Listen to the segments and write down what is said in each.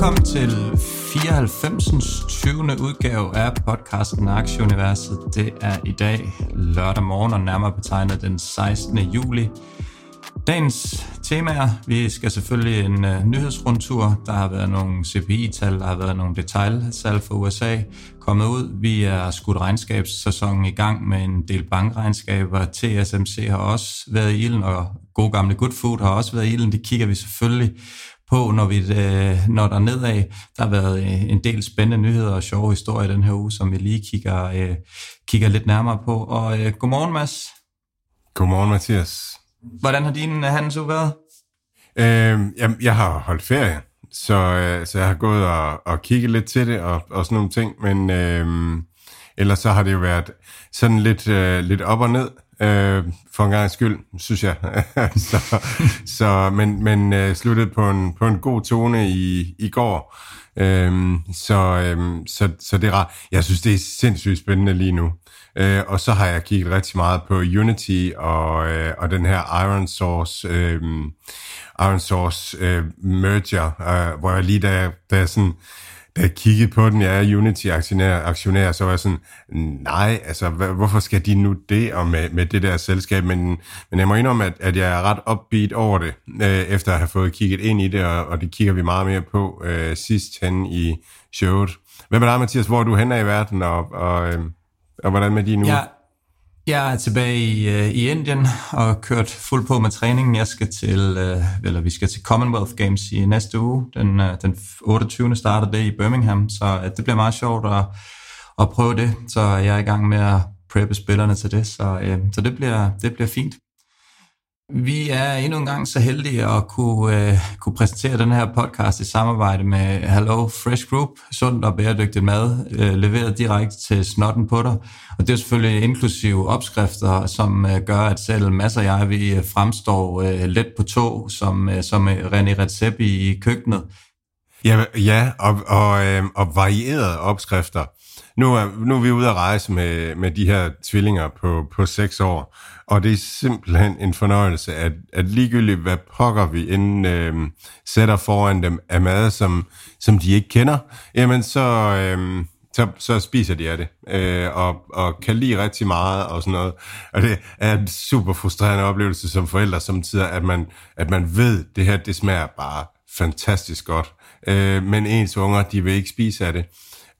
Velkommen til 94. 20. udgave af podcasten Aktieuniverset. Det er i dag lørdag morgen og nærmere betegnet den 16. juli. Dagens temaer, vi skal selvfølgelig en uh, nyhedsrundtur. Der har været nogle CPI-tal, der har været nogle detaljsal for USA kommet ud. Vi er skudt regnskabssæsonen i gang med en del bankregnskaber. TSMC har også været i ilden, og god gamle Good Food har også været i ilden. Det kigger vi selvfølgelig på, når, vi, øh, når der er nedad. Der har været øh, en del spændende nyheder og sjove historier den her uge, som vi lige kigger, øh, kigger lidt nærmere på. Og øh, godmorgen, Mads. Godmorgen, Mathias. Hvordan har din øh, handelsuge været? Øh, jeg, jeg har holdt ferie, så, øh, så jeg har gået og, og kigget lidt til det og, og sådan nogle ting, men øh, ellers så har det jo været sådan lidt, øh, lidt op og ned øh, for en gang skyld, synes jeg. så, så, men men øh, sluttede på en, på en god tone i, i går. Øhm, så, øhm, så, så det er rart. Jeg synes, det er sindssygt spændende lige nu. Øh, og så har jeg kigget rigtig meget på Unity og, øh, og den her Iron Source, øh, Iron Source øh, merger, øh, hvor jeg lige da, da jeg sådan da jeg kiggede på den, jeg er Unity-aktionær, aktionær, så var jeg sådan, nej, altså, hvorfor skal de nu det og med, med det der selskab? Men, men jeg må indrømme, at, at jeg er ret upbeat over det, øh, efter at have fået kigget ind i det, og, og det kigger vi meget mere på øh, sidst hen i showet. Hvad med dig, Mathias? Hvor er du henne i verden, og, og, øh, og hvordan med de nu? Jeg, jeg er tilbage i, øh, i Indien og kørt fuld på med træningen. Jeg skal til, øh, eller vi skal til Commonwealth Games i næste uge. Den, øh, den 28. starter det i Birmingham, så øh, det bliver meget sjovt at, at prøve det. Så jeg er i gang med at preppe spillerne til det, så, øh, så det, bliver, det bliver fint. Vi er endnu en gang så heldige at kunne, uh, kunne præsentere den her podcast i samarbejde med Hello Fresh Group, sundt og bæredygtig mad, uh, leveret direkte til snotten på dig. Og det er selvfølgelig inklusive opskrifter, som uh, gør, at selv masser af jeg, vi fremstår uh, let på tog, som, uh, som René Redzepi i køkkenet. Ja, ja og, og, øh, og varierede opskrifter. Nu er, nu er vi ude at rejse med, med de her tvillinger på, på seks år, og det er simpelthen en fornøjelse, at, at ligegyldigt hvad pokker vi inden øh, sætter foran dem af mad, som, som de ikke kender, jamen så, øh, så, så spiser de af det, øh, og, og kan lide rigtig meget og sådan noget. Og det er en super frustrerende oplevelse som forældre samtidig, at man, at man ved, at det her det smager bare fantastisk godt, øh, men ens unger, de vil ikke spise af det.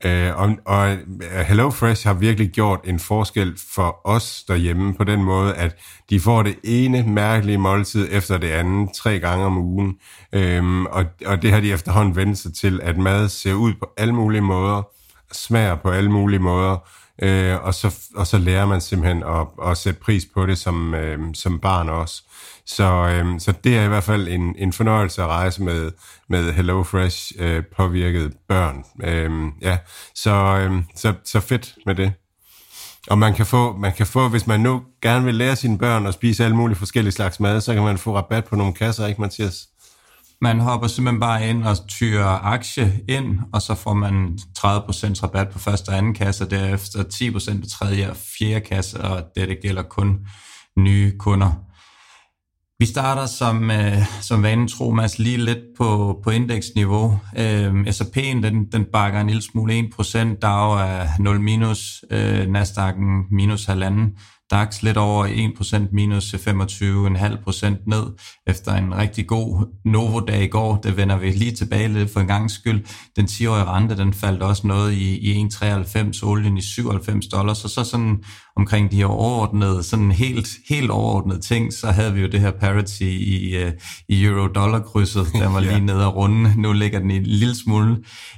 Øh, og, og øh, Hello Fresh har virkelig gjort en forskel for os derhjemme på den måde, at de får det ene mærkelige måltid efter det andet tre gange om ugen. Øhm, og, og det har de efterhånden vendt sig til, at mad ser ud på alle mulige måder, smager på alle mulige måder, øh, og, så, og så lærer man simpelthen at, at sætte pris på det som, øh, som barn også. Så, øhm, så det er i hvert fald en, en fornøjelse at rejse med, med HelloFresh øh, påvirket børn. Øhm, ja, så, øhm, så, så fedt med det. Og man kan, få, man kan få, hvis man nu gerne vil lære sine børn at spise alle mulige forskellige slags mad, så kan man få rabat på nogle kasser, ikke Mathias? Man hopper simpelthen bare ind og tyrer aktie ind, og så får man 30% rabat på første og anden kasse, og derefter 10% på tredje og fjerde kasse, og det gælder kun nye kunder. Vi starter som, øh, som vanen tro, Mads, lige lidt på, på indeksniveau. Øh, S&P'en, den, den bakker en lille smule 1%, DAO er 0 minus, øh, Nasdaq'en minus halvanden. DAX lidt over 1% minus øh, 25,5% ned efter en rigtig god Novo-dag i går. Det vender vi lige tilbage lidt for en gang skyld. Den 10-årige rente, den faldt også noget i, i 1,93, olien i 97 dollars, og så sådan omkring de her overordnede, sådan helt, helt overordnede ting, så havde vi jo det her parity i, øh, i euro-dollar-krydset, der var lige nede og runde. Nu ligger den i en lille smule.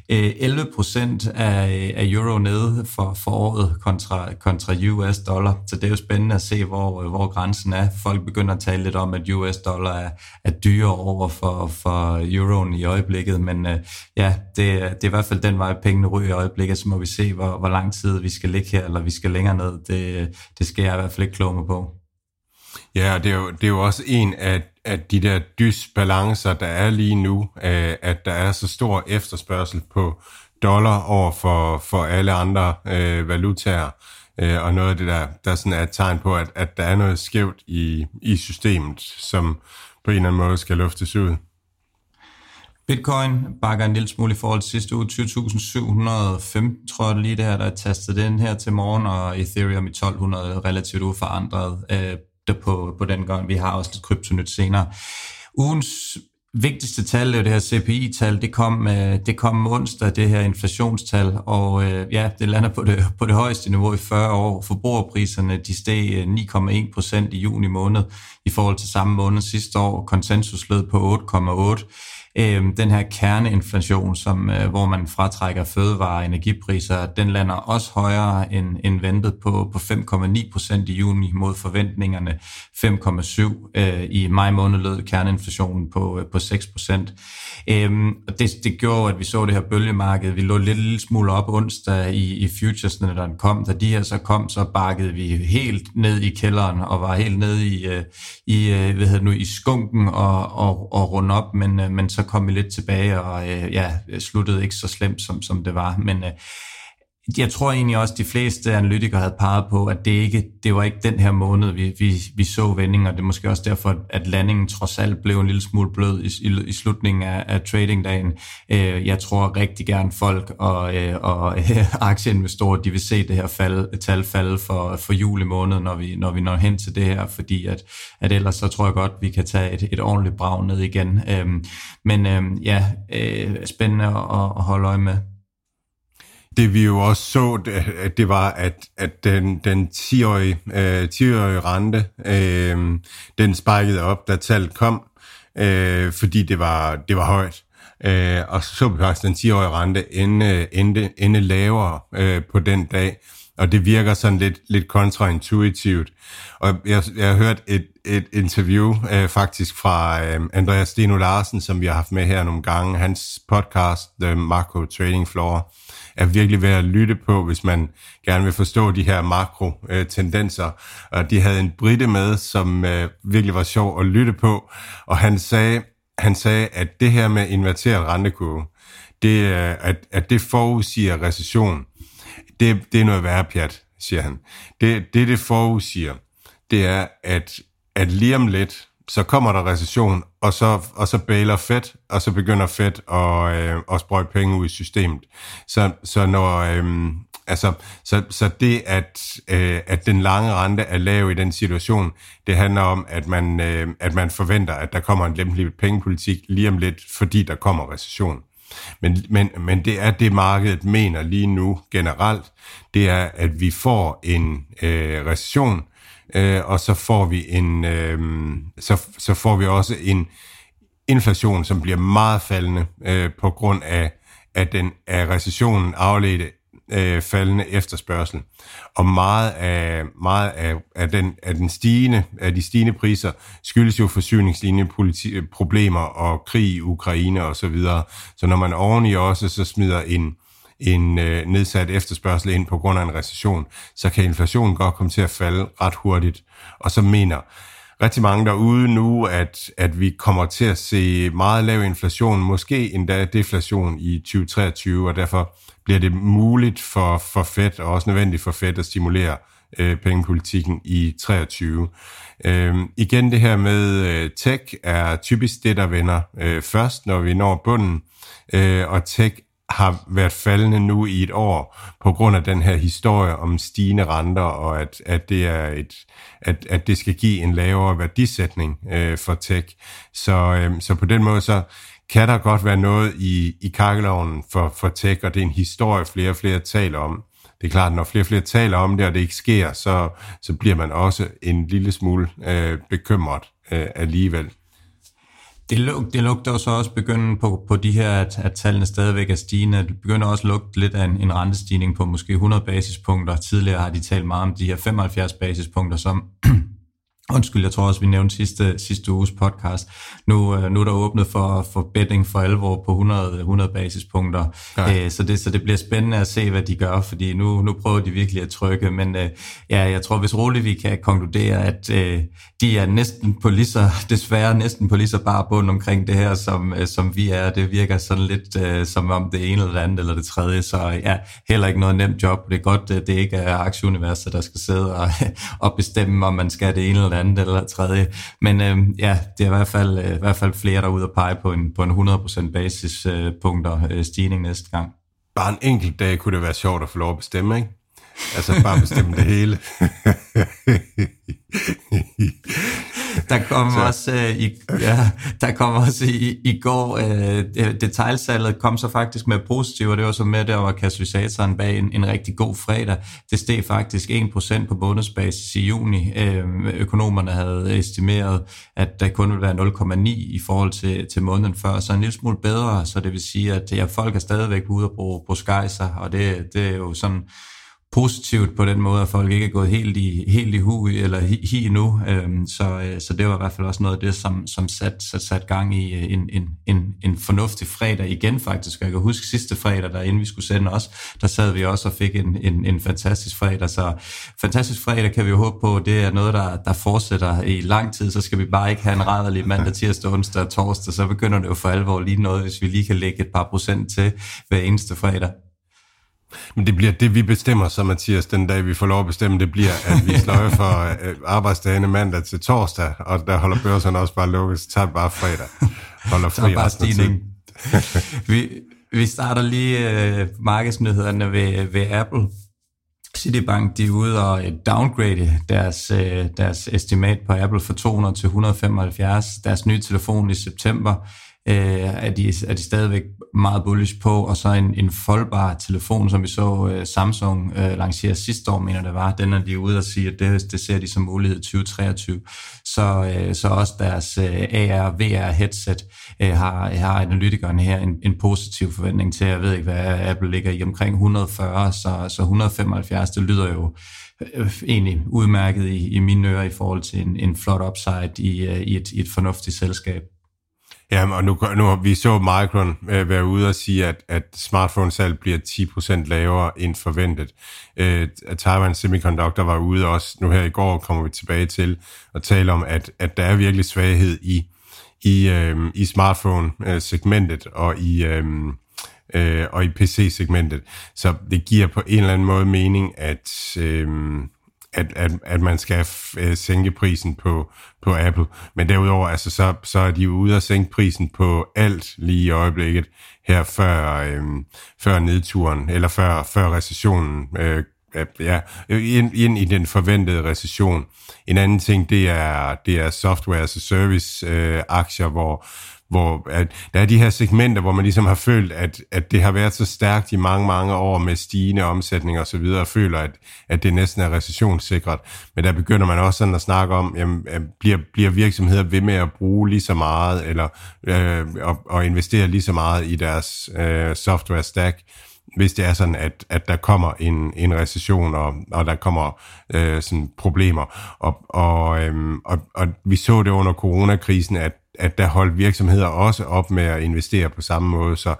11 procent af, af euro nede for, for året kontra, kontra US dollar, så det er jo spændende at se, hvor, hvor grænsen er. Folk begynder at tale lidt om, at US dollar er, er dyre over for, for euroen i øjeblikket, men øh, ja, det, det er i hvert fald den vej, pengene ryger i øjeblikket, så må vi se, hvor, hvor lang tid vi skal ligge her, eller vi skal længere ned. Det, Øh, det skal jeg i hvert fald ikke kloge mig på. Ja, det er jo, det er jo også en af, af de der dysbalancer, der er lige nu, øh, at der er så stor efterspørgsel på dollar over for, for alle andre øh, valutaer, øh, og noget af det der, der sådan er et tegn på, at, at der er noget skævt i, i systemet, som på en eller anden måde skal luftes ud. Bitcoin bakker en lille smule i forhold til sidste uge, 20.715, tror jeg lige det her, der er tastet den her til morgen, og Ethereum i 1200 relativt uforandret øh, på, på den gang. Vi har også lidt kryptonyt senere. Ugens vigtigste tal, det her CPI-tal, det kom, øh, det kom onsdag, det her inflationstal, og øh, ja, det lander på det, på det højeste niveau i 40 år. Forbrugerpriserne, de steg øh, 9,1 procent i juni måned i forhold til samme måned sidste år. Konsensus lød på 8,8 øh, den her kerneinflation, som, øh, hvor man fratrækker fødevare og energipriser, den lander også højere end, end ventet på, på 5,9 procent i juni mod forventningerne 5,7. Øh, I maj måned lød kerneinflationen på, øh, på 6 procent. Øh, det, det gjorde, at vi så det her bølgemarked. Vi lå lidt lille smule op onsdag i, i futuresne, da den kom. Da de her så kom, så bakkede vi helt ned i kælderen og var helt ned i, øh, i, øh, hvad hedder nu, i skunken og, og, og rundt op, men, øh, men så så kom vi lidt tilbage, og øh, ja, sluttede ikke så slemt, som, som det var. Men øh, jeg tror egentlig også, at de fleste analytikere havde peget på, at det ikke det var ikke den her måned, vi, vi, vi så vendinger. Det er måske også derfor, at landingen trods alt blev en lille smule blød i, i, i slutningen af, af tradingdagen. Øh, jeg tror rigtig gerne folk og, øh, og øh, aktieinvestorer, de vil se det her fald, tal falde for, for juli måned, når vi, når vi når hen til det her, fordi at, at ellers så tror jeg godt, vi kan tage et, et ordentligt brag ned igen. Øh, men øh, ja, øh, spændende at, at holde øje med det vi jo også så, det, det var, at, at den, den 10-årige, øh, 10-årige rente, øh, den spikede op, da tallet kom, øh, fordi det var, det var højt. Øh, og så så vi faktisk den 10-årige rente ende, ende, ende lavere øh, på den dag, og det virker sådan lidt, lidt kontraintuitivt. Og jeg, jeg har hørt et, et interview øh, faktisk fra øh, Andreas Steno Larsen, som vi har haft med her nogle gange, hans podcast, The Macro Trading Floor, er virkelig værd at lytte på, hvis man gerne vil forstå de her makro-tendenser. Øh, og de havde en brite med, som øh, virkelig var sjov at lytte på, og han sagde, han sagde, at det her med inverteret rentekurve, det, øh, at, at det forudsiger recession, det, det er noget værre pjat, siger han. Det, det, det forudsiger, det er, at, at lige om lidt, så kommer der recession, og så, og så bailer Fed, og så begynder Fed at, øh, at sprøjte penge ud i systemet. Så, så når... Øh, altså, så, så det, at, øh, at den lange rente er lav i den situation, det handler om, at man, øh, at man forventer, at der kommer en lempelig pengepolitik lige om lidt, fordi der kommer recession. Men, men, men det er det, markedet mener lige nu generelt, det er, at vi får en øh, recession, øh, og så får vi en, øh, så, så får vi også en inflation, som bliver meget faldende øh, på grund af, at den af recessionen afledte øh, faldende efterspørgsel. Og meget af, meget af, af, den, af, den stigende, af de stigende priser skyldes jo forsyningslinjeproblemer øh, og krig i Ukraine og så videre. Så når man oveni også så smider en, en øh, nedsat efterspørgsel ind på grund af en recession, så kan inflationen godt komme til at falde ret hurtigt. Og så mener rigtig mange derude nu, at, at vi kommer til at se meget lav inflation, måske endda deflation i 2023, og derfor bliver det muligt for, for Fed, og også nødvendigt for Fed at stimulere øh, pengepolitikken i 23. Øh, igen det her med øh, tech er typisk det, der vender øh, først, når vi når bunden, øh, og tech har været faldende nu i et år på grund af den her historie om stigende renter, og at, at, det, er et, at, at det skal give en lavere værdisætning øh, for tech. Så, øh, så på den måde så kan der godt være noget i, i kakkeloven for, for tech, og det er en historie, flere og flere taler om. Det er klart, når flere og flere taler om det, og det ikke sker, så, så bliver man også en lille smule øh, bekymret øh, alligevel. Det, lug, det lugter jo så også begynde på, på de her, at, at tallene stadigvæk er stigende. Det begynder også at lugte lidt af en, en rentestigning på måske 100 basispunkter. Tidligere har de talt meget om de her 75 basispunkter, som Undskyld, jeg tror også, vi nævnte sidste, sidste uges podcast. Nu, øh, nu er der åbnet for, for betting for alvor på 100, 100 basispunkter. Ja. Æ, øh, så, det, så det bliver spændende at se, hvad de gør, fordi nu, nu prøver de virkelig at trykke. Men øh, ja, jeg tror, hvis roligt vi kan konkludere, at øh, de er næsten på lige så, desværre næsten på lige så bare bund omkring det her, som, øh, som vi er. Det virker sådan lidt øh, som om det ene eller det andet eller det tredje. Så ja, heller ikke noget nemt job. Det er godt, det ikke er aktieuniverset, der skal sidde og, og bestemme, om man skal det ene eller det andet eller tredje. Men øh, ja, det er i hvert fald, øh, i hvert fald flere, der er ude og pege på en, på en 100% basispunkter øh, stigning næste gang. Bare en enkelt dag kunne det være sjovt at få lov at bestemme, ikke? Altså bare bestemme det hele. der kom så. også øh, i, ja, der kom også i, i går øh, detaljsalget kom så faktisk med positivt, og det var så med der var katalysatoren bag en, en rigtig god fredag. Det steg faktisk 1% på månedsbasis i juni. Øh, økonomerne havde estimeret, at der kun ville være 0,9 i forhold til, til måneden før, så en lille smule bedre, så det vil sige, at ja, folk er stadigvæk ude og bruge, bruge skejser, og det, det er jo sådan positivt på den måde, at folk ikke er gået helt i, helt i hu eller hi, hi nu. Øhm, så, øh, så det var i hvert fald også noget af det, som, som sat, sat, sat gang i øh, en, en, en, en fornuftig fredag igen faktisk. Jeg kan huske sidste fredag, der inden vi skulle sende os, der sad vi også og fik en, en, en fantastisk fredag. Så fantastisk fredag kan vi jo håbe på, det er noget, der, der fortsætter i lang tid. Så skal vi bare ikke have en rædderlig mandag, tirsdag, onsdag og torsdag. Så begynder det jo for alvor lige noget, hvis vi lige kan lægge et par procent til hver eneste fredag. Men det bliver det, vi bestemmer så, Mathias, den dag vi får lov at bestemme, det bliver, at vi sløjer for øh, arbejdsdagene mandag til torsdag, og der holder børserne også bare lukket, så tager bare fredag. Holder fri bare stigning. vi, vi starter lige uh, markedsnyhederne ved, ved Apple. Citibank de er ude og øh, downgrade deres, deres estimat på Apple fra 200 til 175. Deres nye telefon i september øh, er, de, er de stadigvæk meget bullish på, og så en, en foldbar telefon, som vi så øh, Samsung øh, lancere sidste år, mener det var, den er de ude og sige, at det, det ser de som mulighed 2023. Så, øh, så også deres øh, AR, VR headset øh, har, har analytikerne her en, en positiv forventning til, jeg ved ikke, hvad Apple ligger i, omkring 140, så, så 175, det lyder jo øh, egentlig udmærket i, i mine ører i forhold til en, en flot upside i, øh, i, et, i et fornuftigt selskab. Ja, og nu, nu vi så Micron øh, være ude og sige, at, at smartphone-salg bliver 10% lavere end forventet. Øh, Taiwan Semiconductor var ude også, nu her i går kommer vi tilbage til at tale om, at, at der er virkelig svaghed i, i, øh, i smartphone-segmentet øh, og i... Øh, øh, og i PC-segmentet. Så det giver på en eller anden måde mening, at, øh, at, at, at man skal øh, sænke prisen på, på Apple. Men derudover, altså, så, så er de jo ude og sænke prisen på alt lige i øjeblikket, her før, øh, før nedturen, eller før, før recessionen øh, øh, ja, ind, ind i den forventede recession. En anden ting, det er, det er software as a service øh, aktier, hvor, hvor at der er de her segmenter, hvor man ligesom har følt, at, at det har været så stærkt i mange, mange år med stigende omsætning og så videre, og føler, at, at det næsten er recessionssikret. Men der begynder man også sådan at snakke om, jamen, bliver, bliver virksomheder ved med at bruge lige så meget, eller øh, og, og investere lige så meget i deres øh, software stack, hvis det er sådan, at, at der kommer en, en recession, og, og der kommer øh, sådan problemer. Og, og, øhm, og, og vi så det under coronakrisen, at at der holdt virksomheder også op med at investere på samme måde. Så,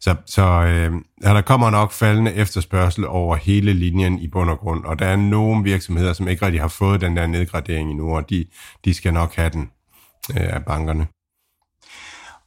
så, så øh, ja, der kommer nok faldende efterspørgsel over hele linjen i bund og grund, og der er nogle virksomheder, som ikke rigtig har fået den der nedgradering endnu, og de, de skal nok have den øh, af bankerne.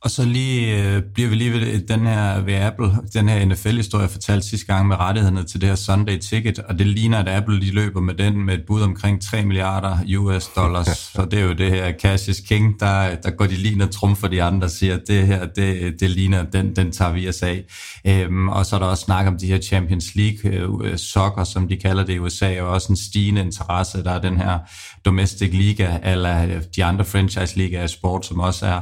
Og så lige øh, bliver vi lige ved den her ved Apple, den her NFL-historie, jeg fortalte sidste gang med rettighederne til det her Sunday Ticket, og det ligner, at Apple de løber med den med et bud omkring 3 milliarder US dollars, så det er jo det her cash is king, der, der går de lige ned trumfer de andre og siger, at det her, det, det ligner, den, den tager vi os af. Øhm, og så er der også snak om de her Champions League øh, soccer, som de kalder det i USA, og også en stigende interesse, der er den her domestic liga, eller de andre franchise liga af sport, som også er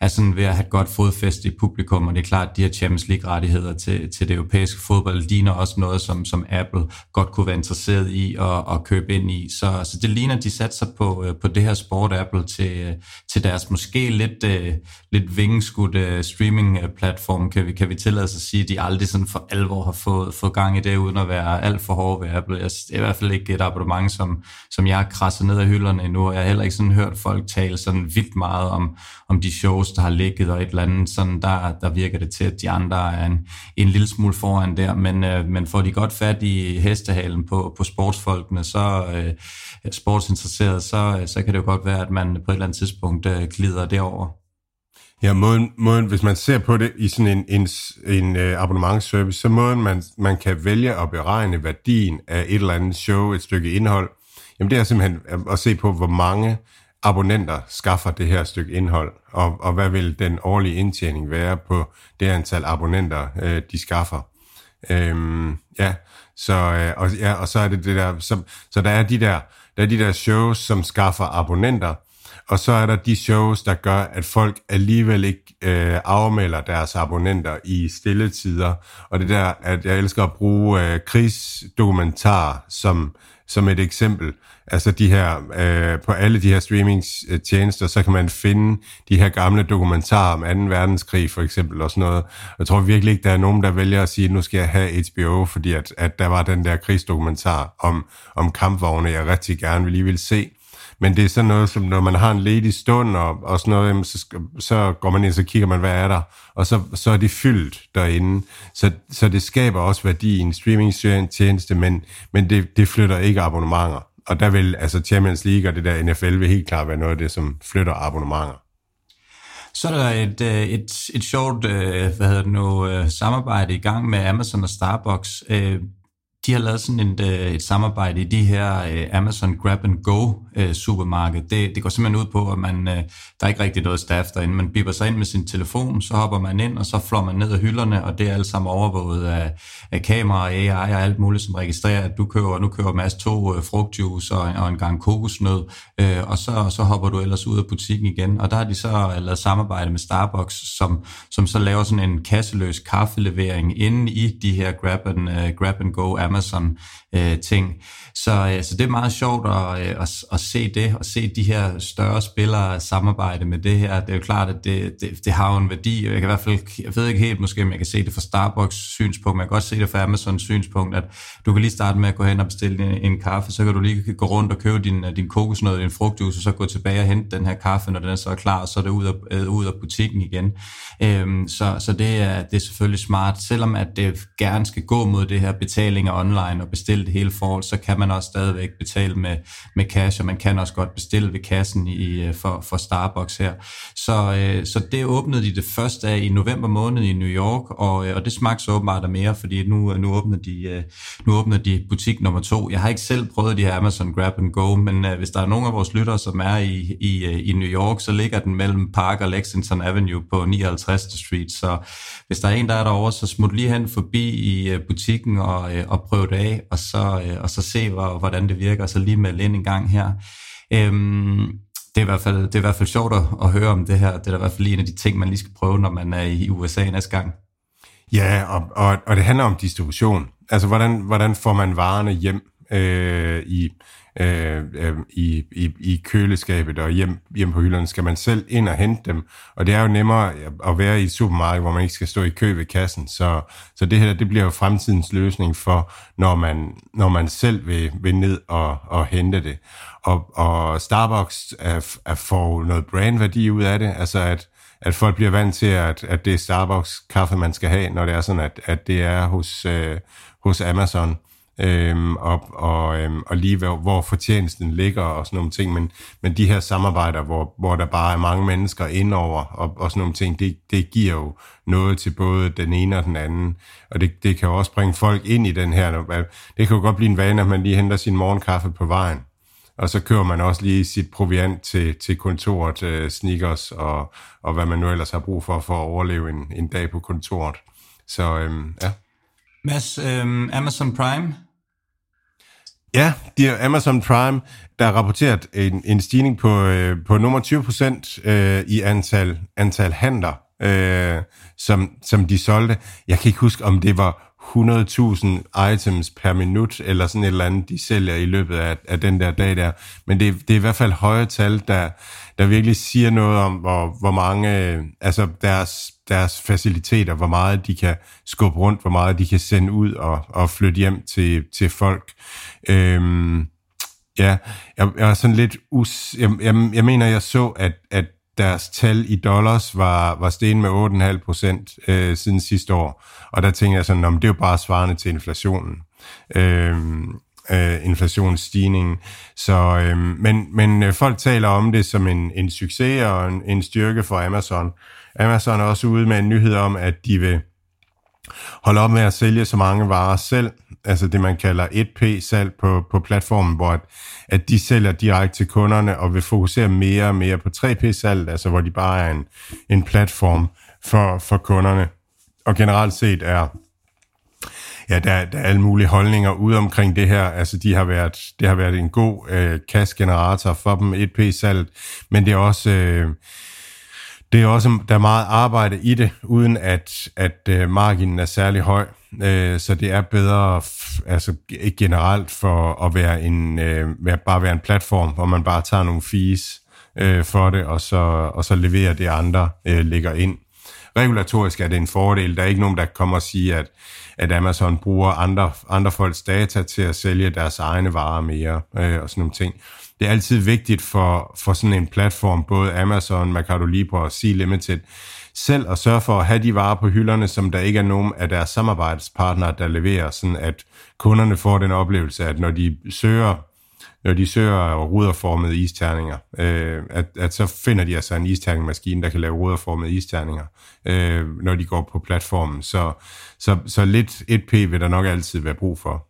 er sådan ved at have et godt fodfæste i publikum, og det er klart, at de her Champions League-rettigheder til, til det europæiske fodbold ligner også noget, som, som Apple godt kunne være interesseret i at, at købe ind i. Så, så det ligner, at de satser på, øh, på det her sport Apple til, øh, til deres måske lidt, øh, lidt vingeskudte streaming-platform, kan vi, kan vi tillade os at sige, at de aldrig sådan for alvor har fået, fået gang i det, uden at være alt for hårde ved Apple. Det er i hvert fald ikke et abonnement, som, som jeg har krasset ned af hylderne endnu. Jeg har heller ikke sådan hørt folk tale sådan vildt meget om, om de shows, der har ligget og et eller andet. Sådan der, der virker det til, at de andre er en, en lille smule foran der. Men, øh, men får de godt fat i hestehalen på, på sportsfolkene, så øh, sportsinteresseret, så, øh, så kan det jo godt være, at man på et eller andet tidspunkt øh, glider derover. Ja, måden, måden, hvis man ser på det i sådan en, en, en uh, abonnementsservice, så måden man, man kan vælge at beregne værdien af et eller andet show, et stykke indhold, jamen det er simpelthen at se på, hvor mange abonnenter skaffer det her stykke indhold, og, og hvad vil den årlige indtjening være på det antal abonnenter, øh, de skaffer. Øhm, ja, så, øh, og, ja, og så er det det der, så, så der er de der, der er de der shows, som skaffer abonnenter, og så er der de shows, der gør, at folk alligevel ikke øh, afmelder deres abonnenter i stille tider. Og det der, at jeg elsker at bruge øh, krigsdokumentar som, som et eksempel. Altså de her, øh, på alle de her streamingtjenester, så kan man finde de her gamle dokumentarer om 2. verdenskrig for eksempel og sådan noget. Jeg tror virkelig ikke, der er nogen, der vælger at sige, at nu skal jeg have HBO, fordi at, at der var den der krigsdokumentar om, om kampvogne, jeg rigtig gerne lige vil se. Men det er sådan noget, som når man har en ledig stund og, og sådan noget, så, så går man ind, så kigger man, hvad er der, og så, så er det fyldt derinde. Så, så det skaber også værdi i en streamingtjeneste, men, men det, det flytter ikke abonnementer. Og der vil altså Champions League og det der NFL vil helt klart være noget af det, som flytter abonnementer. Så er der et, øh, et, et sjovt øh, hvad hedder det nu, øh, samarbejde i gang med Amazon og Starbucks de har lavet sådan et, øh, et samarbejde i de her øh, Amazon Grab and Go øh, supermarked. Det, det går simpelthen ud på, at man, der er ikke rigtig noget staff derinde. Man bipper sig ind med sin telefon, så hopper man ind, og så flår man ned af hylderne, og det er alt sammen overvåget af, af kamera, AI og alt muligt, som registrerer, at du køber, nu køber masse to frugtjuice og, og en gang kokosnød, og så, så hopper du ellers ud af butikken igen. Og der har de så lavet samarbejde med Starbucks, som, som så laver sådan en kasseløs kaffelevering inde i de her Grab and, uh, grab and Go Amazon Amazon-ting. Øh, så, øh, så det er meget sjovt at, øh, at, at se det, og se de her større spillere samarbejde med det her. Det er jo klart, at det, det, det har jo en værdi, jeg kan i hvert fald, jeg ved ikke helt måske, om jeg kan se det fra Starbucks synspunkt, men jeg kan godt se det fra Amazons synspunkt, at du kan lige starte med at gå hen og bestille en, en kaffe, så kan du lige gå rundt og købe din, din kokosnød, din frugtjuice, og så gå tilbage og hente den her kaffe, når den er så klar, og så er det ud af, øh, ud af butikken igen. Øhm, så, så det er, det er selvfølgelig smart, selvom at det gerne skal gå mod det her betalinger online og bestille det hele forhold, så kan man man også stadigvæk betale med, med cash, og man kan også godt bestille ved kassen i, øh, for, for Starbucks her. Så, øh, så det åbnede de det første af i november måned i New York, og, øh, og det smagte så åbenbart af mere, fordi nu, øh, nu, åbner de, øh, nu åbner de butik nummer to. Jeg har ikke selv prøvet de her Amazon Grab and Go, men hvis der er nogen af vores lyttere, som er i, i, i New York, så ligger den mellem Park og Lexington Avenue på 59. Street, så hvis der er en, der er derovre, så smut lige hen forbi i butikken og, og prøv det af, og så, og så se, hvor, hvordan det virker, så lige melde ind en gang her. Øhm, det er, i hvert fald, det er i hvert fald sjovt at, at høre om det her. Det er i hvert fald en af de ting, man lige skal prøve, når man er i USA næste gang. Ja, og, og, og det handler om distribution. Altså, hvordan, hvordan får man varerne hjem øh, i, øh, øh, i, i, i køleskabet og hjem, hjem på hylderne, skal man selv ind og hente dem. Og det er jo nemmere at være i et supermarked, hvor man ikke skal stå i kø ved kassen. Så, så det her det bliver jo fremtidens løsning for, når man, når man selv vil, vil ned og, og hente det. Og, og Starbucks er, er får noget brandværdi ud af det, altså at at folk bliver vant til, at, at det er Starbucks kaffe, man skal have, når det er sådan, at, at det er hos, øh, hos Amazon øhm, og, og, øhm, og lige hvor, hvor fortjenesten ligger og sådan nogle ting, men, men de her samarbejder, hvor, hvor der bare er mange mennesker indover og, og sådan nogle ting, det, det giver jo noget til både den ene og den anden, og det, det kan jo også bringe folk ind i den her, det kan jo godt blive en vane, at man lige henter sin morgenkaffe på vejen, og så kører man også lige sit proviant til, til kontoret, øh, sneakers og, og hvad man nu ellers har brug for for at overleve en, en dag på kontoret. Så øhm, ja. Mads, øhm, Amazon Prime, Ja, det er Amazon Prime, der har rapporteret en, en stigning på, øh, på nummer 20 procent øh, i antal, antal handler, øh, som, som de solgte. Jeg kan ikke huske, om det var 100.000 items per minut, eller sådan et eller andet, de sælger i løbet af, af den der dag der. Men det, det er i hvert fald høje tal, der, der virkelig siger noget om, hvor, hvor mange, øh, altså deres, deres faciliteter, hvor meget de kan skubbe rundt, hvor meget de kan sende ud og, og flytte hjem til, til folk. Øhm, ja, jeg, jeg er sådan lidt us... Jeg, jeg, jeg mener, jeg så, at, at deres tal i dollars var, var steget med 8,5 procent øh, siden sidste år. Og der tænker jeg sådan, om det er jo bare svarende til inflationen. Øhm, øh, inflationsstigningen. Så, øh, men, men øh, folk taler om det som en, en succes og en, en styrke for Amazon. Amazon er også ude med en nyhed om, at de vil holde op med at sælge så mange varer selv, altså det man kalder 1P-salg på, på platformen, hvor at, at de sælger direkte til kunderne og vil fokusere mere og mere på 3P-salg, altså hvor de bare er en, en platform for, for kunderne. Og generelt set er ja, der, der er alle mulige holdninger ude omkring det her. Altså, de har været, det har været en god øh, cash-generator for dem, 1P-salg, men det er også... Øh, det er også, der er meget arbejde i det, uden at, at øh, marginen er særlig høj. Øh, så det er bedre altså generelt for at være en, uh, bare være en platform, hvor man bare tager nogle fees for det, og så, og så leverer det andre ligger ind. Regulatorisk er det en fordel. Der er ikke nogen, der kommer og siger, at, at Amazon bruger andre, andre folks data til at sælge deres egne varer mere øh, og sådan nogle ting. Det er altid vigtigt for, for sådan en platform, både Amazon, Mercado Libre og Sea Limited, selv at sørge for at have de varer på hylderne, som der ikke er nogen af deres samarbejdspartnere, der leverer, sådan at kunderne får den oplevelse, at når de søger når de søger ruderformede isterninger, øh, at, at så finder de altså en isterningmaskine, der kan lave ruderformede isterninger, øh, når de går på platformen. Så, så, så lidt 1P vil der nok altid være brug for.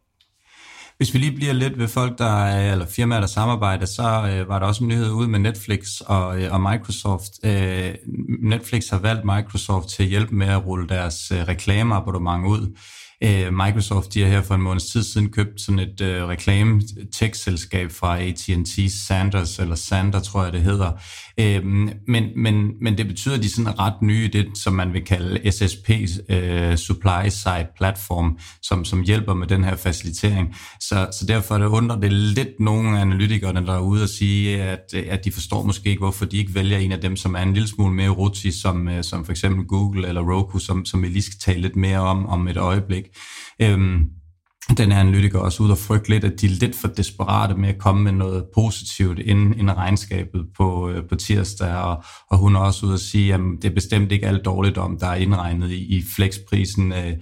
Hvis vi lige bliver lidt ved folk, der eller firmaer, der samarbejder, så øh, var der også en nyhed ude med Netflix og, øh, og Microsoft. Øh, Netflix har valgt Microsoft til at hjælpe med at rulle deres øh, reklameabonnement ud. Øh, Microsoft de har her for en måneds tid siden købt sådan et øh, reklame tech-selskab fra AT&T, Sanders, eller Sander tror jeg det hedder. Øhm, men, men, men det betyder, at de er ret nye det, som man vil kalde SSP, øh, Supply Side Platform, som, som hjælper med den her facilitering. Så, så derfor det undrer det lidt nogle analytikere, der er ude og sige, at, at de forstår måske ikke, hvorfor de ikke vælger en af dem, som er en lille smule mere rutsig, som, øh, som for eksempel Google eller Roku, som, som vi lige skal tale lidt mere om om et øjeblik. Øhm, den her analytiker også ud og frygte lidt, at de er lidt for desperate med at komme med noget positivt inden, inden regnskabet på, øh, på tirsdag, og, og hun er også ude at sige, at det er bestemt ikke alt dårligt om, der er indregnet i, i flexprisen øh,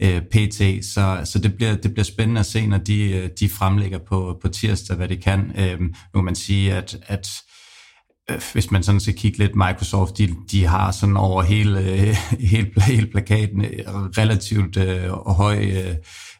øh, PT, så, så det, bliver, det bliver spændende at se, når de, øh, de fremlægger på, på tirsdag, hvad de kan. Øh, nu kan man sige, at, at øh, hvis man sådan skal kigge lidt, Microsoft, de, de har sådan over hele, øh, hele, hele plakaten relativt øh, høj øh,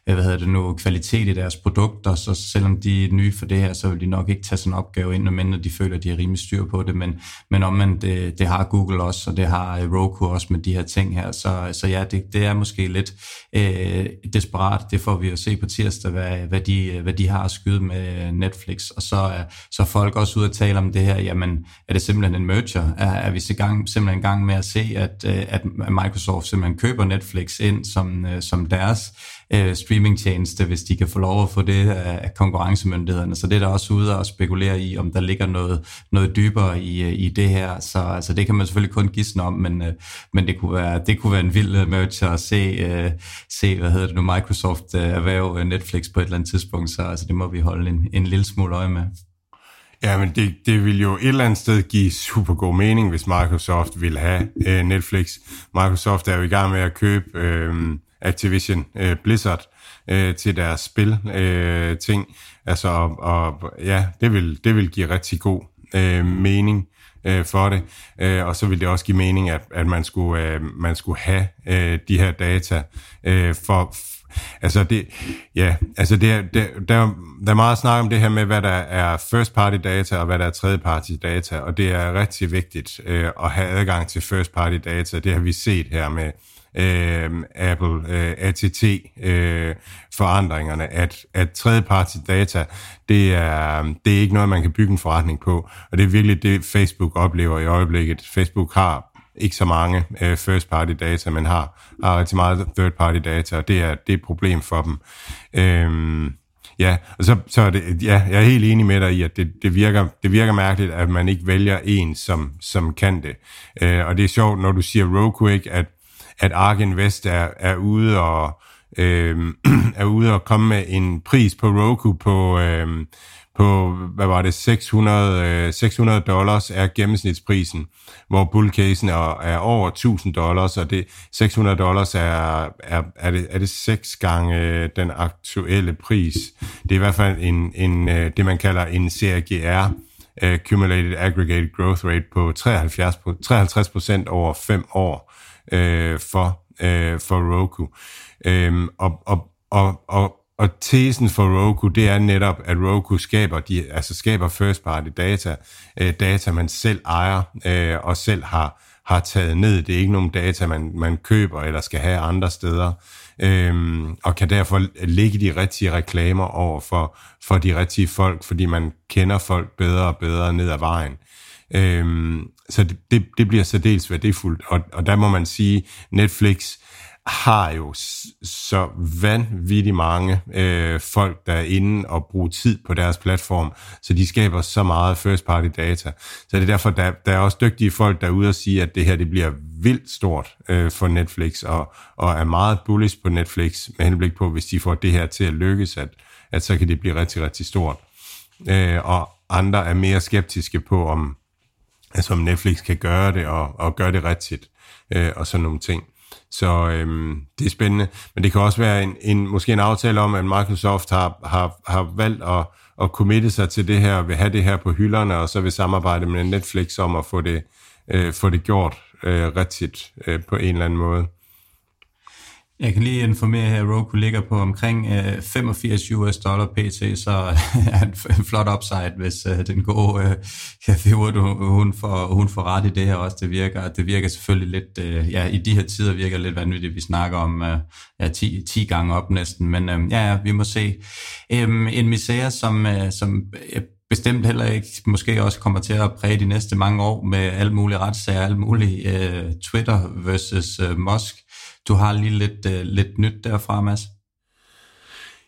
Øh, hvad hedder det nu, kvalitet i deres produkter, så selvom de er nye for det her, så vil de nok ikke tage sådan en opgave ind, mindre de føler, at de har rimelig styr på det, men, men omvendt, det, det har Google også, og det har øh, Roku også med de her ting her, så, så ja, det, det er måske lidt øh, desperat, det får vi at se på tirsdag, hvad, hvad, de, hvad de har at skyde med Netflix, og så øh, er så folk også ude at tale om det her, jamen, er det simpelthen en merger? Er, er vi så gang, simpelthen i gang med at se, at, at Microsoft simpelthen køber Netflix ind som, som deres øh, streamingtjeneste, hvis de kan få lov at få det af konkurrencemyndighederne. Så det er der også ude og spekulere i, om der ligger noget, noget dybere i, øh, i det her. Så altså, det kan man selvfølgelig kun gisne om, men, øh, men det, kunne være, det kunne være en vild øh, merge at se, øh, se hvad hedder det nu, Microsoft øh, erhverve øh, Netflix på et eller andet tidspunkt. Så altså, det må vi holde en, en lille smule øje med. Ja, men det, det vil jo et eller andet sted give super god mening, hvis Microsoft vil have øh, Netflix. Microsoft er jo i gang med at købe øh, Activision øh, Blizzard øh, til deres spil øh, ting. Altså, og, og ja, det vil, det vil give rigtig god øh, mening øh, for det. Øh, og så vil det også give mening, at, at man, skulle, øh, man skulle have øh, de her data øh, for, Altså det, ja, altså det, det, der, der er meget snak om det her med, hvad der er first party data og hvad der er tredje party data, og det er rigtig vigtigt øh, at have adgang til first party data. Det har vi set her med øh, Apple øh, ATT øh, forandringerne, at, at tredjepartsdata, det er, det er ikke noget, man kan bygge en forretning på, og det er virkelig det, Facebook oplever i øjeblikket. Facebook har ikke så mange øh, first party data, men har, har rigtig meget third party data, og det er, det er et problem for dem. Øhm, Ja, og så, så er det, ja, jeg er helt enig med dig i, at det, det, virker, det virker mærkeligt, at man ikke vælger en, som, som kan det. Øh, og det er sjovt, når du siger Roku, ikke, at, at Ark Invest er, er ude og øh, er ude og komme med en pris på Roku på, øh, på, hvad var det, 600, øh, 600 dollars er gennemsnitsprisen, hvor bullcasen er, er over 1000 dollars, og det 600 dollars er, er, er, det, er det seks gange den aktuelle pris. Det er i hvert fald en, en, øh, det, man kalder en CAGR, øh, Accumulated Aggregate Growth Rate på 73, 53 procent over 5 år øh, for, øh, for Roku. Um, og, og, og, og og tesen for Roku, det er netop, at Roku skaber, de, altså skaber first party data, øh, data man selv ejer øh, og selv har, har taget ned. Det er ikke nogen data, man, man køber eller skal have andre steder, øhm, og kan derfor ligge de rigtige reklamer over for, for de rigtige folk, fordi man kender folk bedre og bedre ned ad vejen. Øhm, så det, det, det bliver særdeles værdifuldt, og, og der må man sige, Netflix har jo så vanvittigt mange øh, folk, der er inde og bruger tid på deres platform, så de skaber så meget first party data. Så det er derfor, der, der er også dygtige folk derude og sige, at det her det bliver vildt stort øh, for Netflix, og, og er meget bullish på Netflix, med henblik på, hvis de får det her til at lykkes, at, at så kan det blive rigtig, rigtig stort. Øh, og andre er mere skeptiske på, om, altså om Netflix kan gøre det, og, og gøre det rigtigt, øh, og sådan nogle ting. Så øhm, det er spændende. Men det kan også være en, en, måske en aftale om, at Microsoft har, har, har valgt at, at committe sig til det her, og vil have det her på hylderne, og så vil samarbejde med Netflix om at få det, øh, få det gjort øh, rigtigt øh, på en eller anden måde. Jeg kan lige informere her, at Roku ligger på omkring øh, 85 US dollar pt, så er en flot upside, hvis øh, den gode øh, Cathy Wood, hun får, hun får ret i det her også. Det virker, det virker selvfølgelig lidt, øh, ja, i de her tider virker lidt vanvittigt, vi snakker om ja, 10, 10 gange op næsten, men ja, ja, vi må se. Øhm, en misære, som, som bestemt heller ikke måske også kommer til at præge de næste mange år med alle mulige retssager, alle mulige uh, Twitter versus uh, Musk du har lige lidt, øh, lidt nyt derfra, Mads.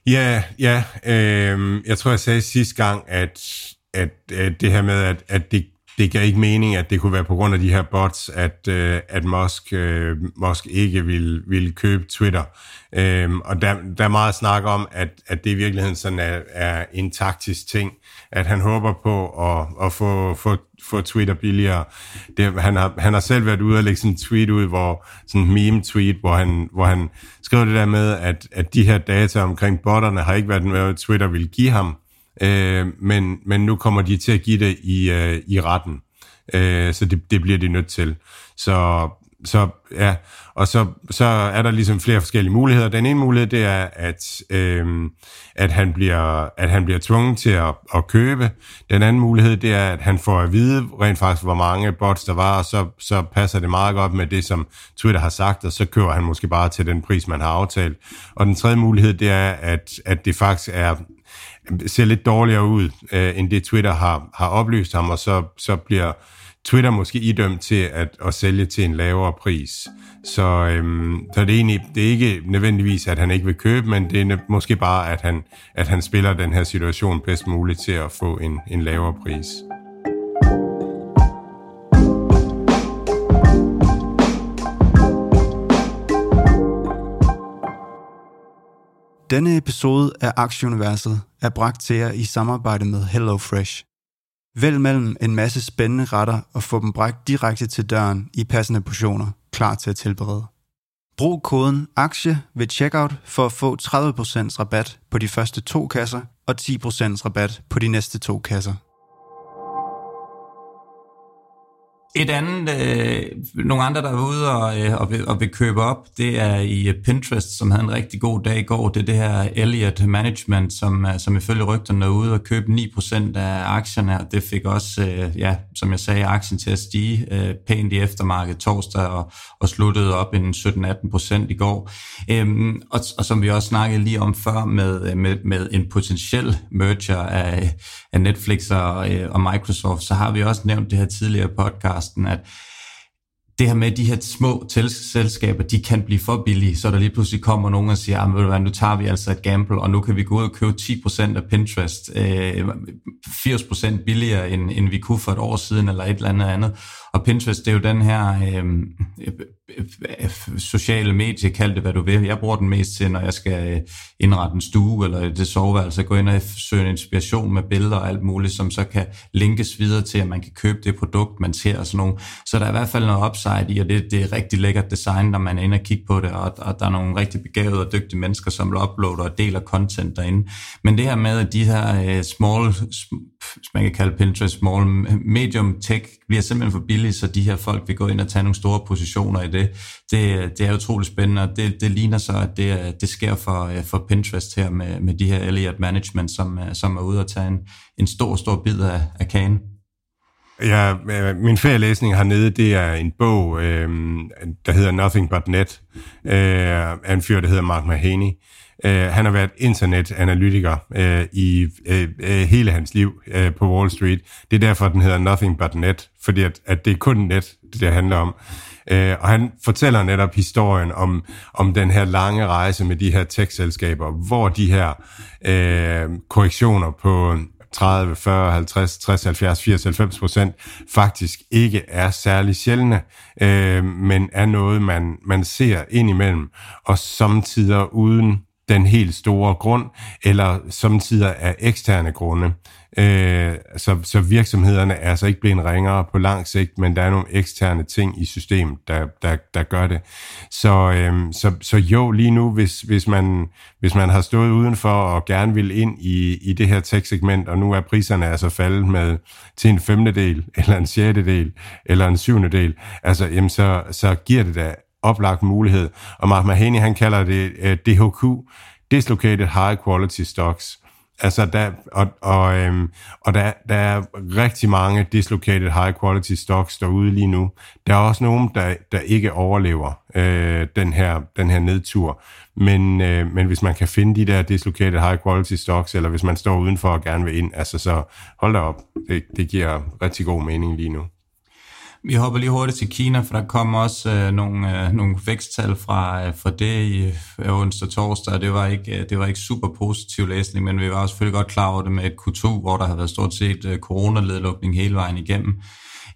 Ja, ja. Øh, jeg tror, jeg sagde sidste gang, at, at, at det her med, at, at det, det gav ikke mening, at det kunne være på grund af de her bots, at, øh, at Musk, øh, Musk ikke ville, ville købe Twitter. Øhm, og der, der er meget snak om, at, at det i virkeligheden sådan er, er en taktisk ting, at han håber på at, at få, få, få Twitter billigere. Det, han, har, han har selv været ude og lægge sådan en tweet ud, hvor, sådan en meme-tweet, hvor han, hvor han skrev det der med, at, at de her data omkring botterne har ikke været noget, Twitter vil give ham, øh, men, men nu kommer de til at give det i, øh, i retten. Øh, så det, det bliver de nødt til. Så så ja, og så, så er der ligesom flere forskellige muligheder. Den ene mulighed, det er, at, øh, at, han, bliver, at han bliver tvunget til at, at købe. Den anden mulighed, det er, at han får at vide rent faktisk, hvor mange bots der var, og så, så passer det meget godt med det, som Twitter har sagt, og så køber han måske bare til den pris, man har aftalt. Og den tredje mulighed, det er, at, at det faktisk er ser lidt dårligere ud, øh, end det Twitter har, har oplyst ham, og så, så bliver Twitter måske idømt til at, at sælge til en lavere pris. Så, øhm, så det, er egentlig, det er ikke nødvendigvis, at han ikke vil købe, men det er måske bare, at han, at han spiller den her situation bedst muligt til at få en, en lavere pris. Denne episode af Aktieuniverset er bragt til jer i samarbejde med HelloFresh. Vælg mellem en masse spændende retter og få dem bragt direkte til døren i passende portioner, klar til at tilberede. Brug koden AKTIE ved checkout for at få 30% rabat på de første to kasser og 10% rabat på de næste to kasser. Et andet, øh, nogle andre, der er ude og, øh, og, vil, og vil købe op, det er i øh, Pinterest, som havde en rigtig god dag i går. Det er det her Elliott Management, som, øh, som ifølge rygterne er ude og købe 9% af aktierne, og det fik også, øh, ja, som jeg sagde, aktien til at stige øh, pænt i eftermarkedet torsdag og, og sluttede op en 17-18% i går. Øhm, og, og som vi også snakkede lige om før med, øh, med, med en potentiel merger af, af Netflix og, øh, og Microsoft, så har vi også nævnt det her tidligere podcast, podcasten, at det her med, at de her små selskaber, de kan blive for billige, så der lige pludselig kommer nogen og siger, ah, ved du hvad, nu tager vi altså et gamble, og nu kan vi gå ud og købe 10% af Pinterest, øh, 80% billigere, end, end vi kunne for et år siden, eller et eller andet andet. Og Pinterest, det er jo den her øhm, øh, øh, øh, sociale medie, kald det hvad du vil. Jeg bruger den mest til, når jeg skal øh, indrette en stue eller det soveværelse, gå ind og søge inspiration med billeder og alt muligt, som så kan linkes videre til, at man kan købe det produkt, man ser og sådan noget. Så der er i hvert fald noget upside i, og det, det er rigtig lækkert design, når man er inde og kigge på det, og, og der er nogle rigtig begavede og dygtige mennesker, som uploader og deler content derinde. Men det her med, at de her uh, small, man kan kalde Pinterest small, medium tech, bliver simpelthen for billige, så de her folk vil gå ind og tage nogle store positioner i det. Det, det er utroligt spændende, og det, det ligner så, at det, det sker for, øh, for Pinterest her med, med de her Elliott Management, som, øh, som er ude og tage en, en stor, stor bid af, af kagen. Ja, øh, min ferielæsning hernede, det er en bog, øh, der hedder Nothing But Net, øh, af en fyr, der hedder Mark Mahaney. Øh, Øh, han har været internetanalytiker øh, i øh, øh, hele hans liv øh, på Wall Street. Det er derfor, den hedder Nothing But Net, fordi at, at det er kun net, det, det handler om. Øh, og han fortæller netop historien om, om den her lange rejse med de her tech-selskaber, hvor de her øh, korrektioner på 30, 40, 50, 60, 70, 80, 90 procent faktisk ikke er særlig sjældne, øh, men er noget, man, man ser indimellem, og samtidig uden den helt store grund, eller samtidig af eksterne grunde. Øh, så, så virksomhederne er altså ikke blevet ringere på lang sigt, men der er nogle eksterne ting i systemet, der, der, der gør det. Så, øh, så, så jo, lige nu, hvis, hvis, man, hvis man har stået udenfor og gerne vil ind i, i det her tech-segment, og nu er priserne altså faldet med til en femtedel, eller en sjettedel, eller en syvendedel, altså, jamen, så, så giver det da oplagt mulighed. Og Mark Mahaney, han kalder det uh, øh, DHQ, Dislocated High Quality Stocks. Altså der, og, og, øhm, og der, der er rigtig mange dislocated high quality stocks derude lige nu. Der er også nogen, der, der ikke overlever øh, den, her, den her nedtur. Men, øh, men hvis man kan finde de der dislocated high quality stocks, eller hvis man står udenfor og gerne vil ind, altså så hold da op. Det, det giver rigtig god mening lige nu. Vi hopper lige hurtigt til Kina, for der kom også øh, nogle, øh, nogle væksttal fra, øh, fra det i øh, onsdag og torsdag, det var, ikke, øh, det var ikke super positiv læsning, men vi var også selvfølgelig godt klar over det med et Q2, hvor der har været stort set øh, coronaledlukning hele vejen igennem.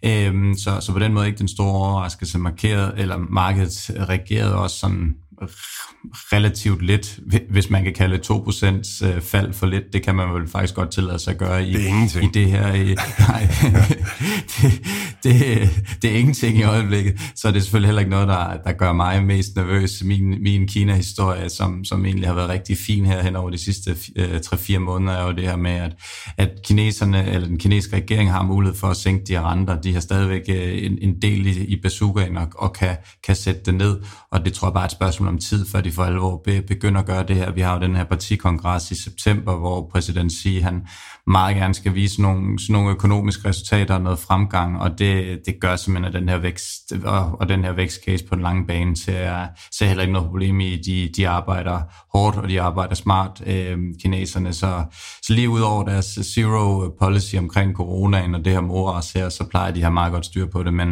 Øhm, så, så på den måde ikke den store overraskelse markeret, eller markedet reagerede også sådan relativt lidt, hvis man kan kalde 2% øh, fald for lidt. Det kan man vel faktisk godt tillade sig at gøre i det, i det her. I, nej, det, det, det er ingenting i øjeblikket, så det er selvfølgelig heller ikke noget, der, der gør mig mest nervøs. Min, min Kina-historie, som, som egentlig har været rigtig fin her hen over de sidste øh, 3-4 måneder, er jo det her med, at, at kineserne, eller den kinesiske regering har mulighed for at sænke de her renter. De har stadigvæk øh, en, en del i, i bazookaen og, og kan, kan sætte det ned, og det tror jeg bare er et spørgsmål om tid, før de for alvor begynder at gøre det her. Vi har jo den her partikongres i september, hvor præsident Xi, han meget gerne skal vise nogle, sådan nogle økonomiske resultater og noget fremgang, og det, det gør simpelthen, at den her vækst og, og den her vækstcase på den lange bane ser, ser heller ikke noget problem i. De, de arbejder hårdt, og de arbejder smart, øh, kineserne. Så, så lige ud over deres zero policy omkring coronaen og det her moras her, så plejer de at have meget godt styr på det. Men,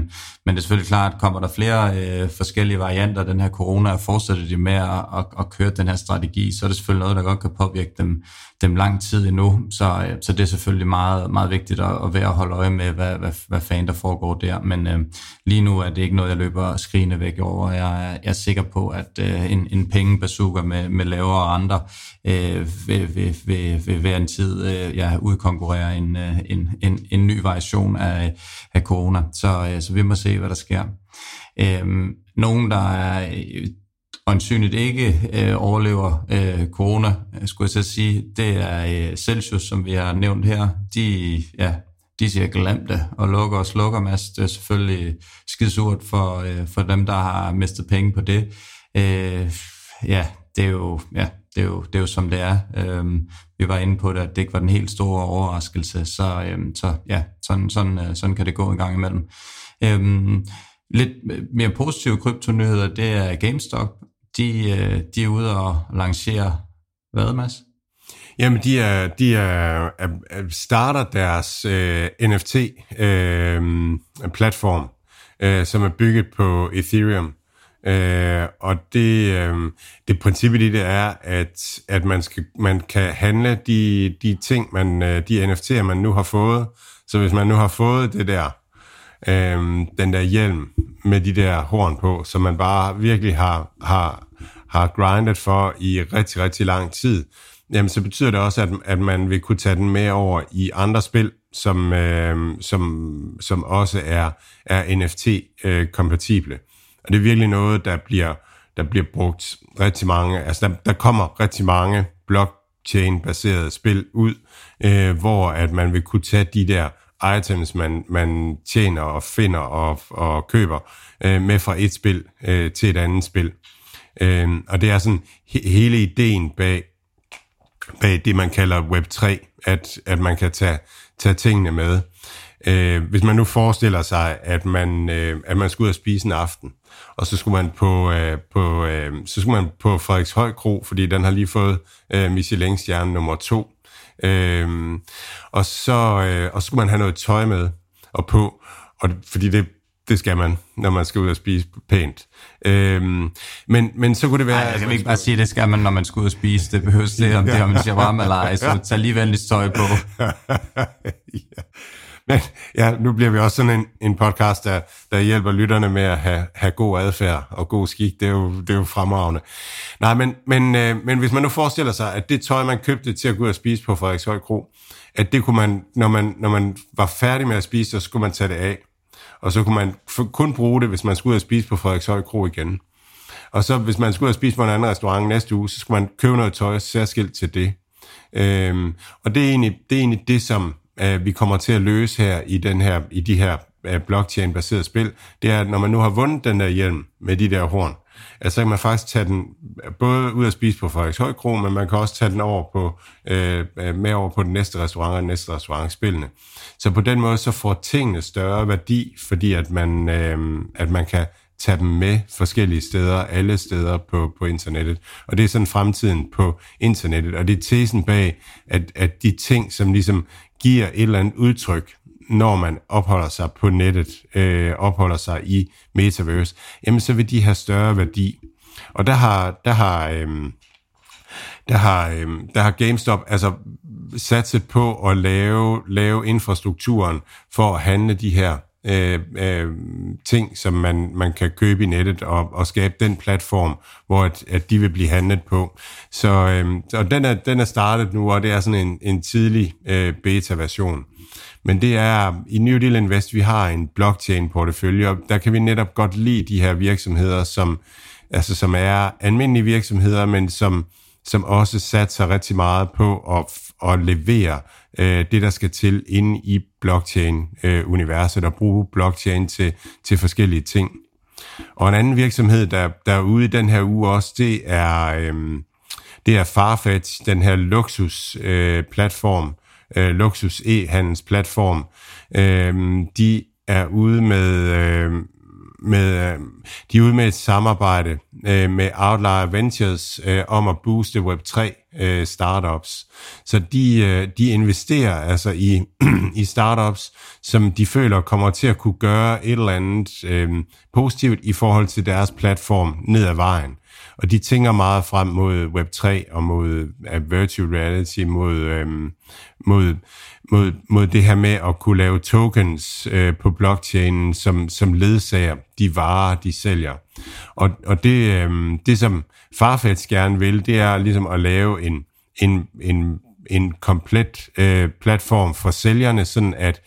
men det er selvfølgelig klart, kommer der flere øh, forskellige varianter af den her corona, og fortsætter de med at, at, at køre den her strategi, så er det selvfølgelig noget, der godt kan påvirke dem, dem lang tid endnu. Så, øh, så det er selvfølgelig meget, meget vigtigt at, at være og holde øje med, hvad, hvad, hvad fanden der foregår der. Men øh, lige nu er det ikke noget, jeg løber skrigende væk over. Jeg, jeg er sikker på, at øh, en, en pengebazooka med, med lavere andre øh, vil, vil, vil, vil være en tid øh, jeg udkonkurrerer en, øh, en, en, en ny variation af, af corona. Så, øh, så vi må se, hvad der sker. Øh, nogen, der er øjensynligt ikke øh, overlever øh, corona, skulle jeg så sige, det er øh, Celsius, som vi har nævnt her. De, ja, de siger glem det, og lukker og slukker masse. Det er selvfølgelig skidsurt for, øh, for dem, der har mistet penge på det. Øh, ja, det er jo, ja, det er jo, det er jo som det er. Øhm, vi var inde på det, at det ikke var den helt store overraskelse, så, øhm, så ja, sådan, sådan, øh, sådan kan det gå en gang imellem. Øhm, lidt mere positive kryptonyheder, det er GameStop. De, øh, de er ude og lancere hvad, Mads? Jamen, de er, de er, er starter deres øh, NFT-platform, øh, øh, som er bygget på Ethereum. Øh, og det, øh, det princippet i det er, at, at man, skal, man kan handle de, de ting, man, øh, de NFT'er, man nu har fået. Så hvis man nu har fået det der, øh, den der hjelm med de der horn på, som man bare virkelig har, har, har grindet for i rigtig, rigtig lang tid, jamen så betyder det også, at, at man vil kunne tage den med over i andre spil, som, øh, som, som også er, er NFT-kompatible. Øh, Og det er virkelig noget, der bliver, der bliver brugt rigtig mange, altså der, der kommer rigtig mange blockchain-baserede spil ud, øh, hvor at man vil kunne tage de der items, man, man tjener og finder og, og køber øh, med fra et spil øh, til et andet spil. Øh, og det er sådan he, hele ideen bag, bag det, man kalder Web3, at, at man kan tage, tage tingene med. Øh, hvis man nu forestiller sig, at man, øh, at man skulle ud og spise en aften, og så skulle man på, øh, på, øh, så skulle man på Frederiks Kro, fordi den har lige fået øh, Michelin-stjerne nummer to. Øh, og, så, øh, og så skulle man have noget tøj med og på, og fordi det, det skal man, når man skal ud og spise pænt. Øhm, men, men så kunne det være... Nej, jeg kan ikke bare sige, det skal man, når man skal ud og spise. Det behøves det, om det er, om man shawarma eller ej, så tag lige venligst tøj på. ja. Men ja, nu bliver vi også sådan en, en podcast, der, der hjælper lytterne med at have, have god adfærd og god skik. Det er jo, det er jo fremragende. Nej, men, men, øh, men hvis man nu forestiller sig, at det tøj, man købte til at gå ud og spise på Frederikshøj Kro, at det kunne man, når man, når man var færdig med at spise, så skulle man tage det af. Og så kunne man kun bruge det, hvis man skulle ud og spise på Frederikshøj Kro igen. Og så hvis man skulle ud og spise på en anden restaurant næste uge, så skulle man købe noget tøj særskilt til det. Øhm, og det er, egentlig, det er egentlig det, som øh, vi kommer til at løse her i, den her, i de her øh, blockchain-baserede spil, det er, at når man nu har vundet den der hjelm med de der horn, altså, så kan man faktisk tage den både ud at spise på Frederiks Kro, men man kan også tage den over på, øh, øh med over på den næste restaurant og den næste restaurant spillene. Så på den måde så får tingene større værdi, fordi at man, øh, at man kan tage dem med forskellige steder, alle steder på, på internettet. Og det er sådan fremtiden på internettet, og det er tesen bag, at, at de ting, som ligesom giver et eller andet udtryk, når man opholder sig på nettet, øh, opholder sig i metaverse, jamen så vil de have større værdi. Og der har, der har, øh, der har, øh, der har GameStop altså satset på at lave, lave infrastrukturen for at handle de her øh, øh, ting, som man, man kan købe i nettet og, og skabe den platform, hvor at, at de vil blive handlet på. Så øh, og den, er, den er startet nu, og det er sådan en, en tidlig øh, beta-version. Men det er, i New Deal Invest, vi har en blockchain-portefølje, og der kan vi netop godt lide de her virksomheder, som, altså, som er almindelige virksomheder, men som, som også satser rigtig meget på at, at levere øh, det, der skal til inde i blockchain-universet, og bruge blockchain til, til forskellige ting. Og en anden virksomhed, der, der er ude i den her uge også, det er, øh, det er Farfetch, den her luksus-platform, øh, øh, luksus e-handelsplatform. Øh, de er ude med, øh, med, øh, de er ude med et samarbejde øh, med Outlier Ventures øh, om at booste Web3 øh, startups. Så de, øh, de investerer altså i, i startups, som de føler kommer til at kunne gøre et eller andet øh, positivt i forhold til deres platform ned ad vejen. Og de tænker meget frem mod Web3 og mod uh, virtual reality, mod, øhm, mod mod, mod det her med at kunne lave tokens øh, på blockchainen, som, som ledsager de varer, de sælger. Og, og det, øhm, det, som Farfetch gerne vil, det er ligesom at lave en, en, en, en komplet øh, platform for sælgerne, sådan at,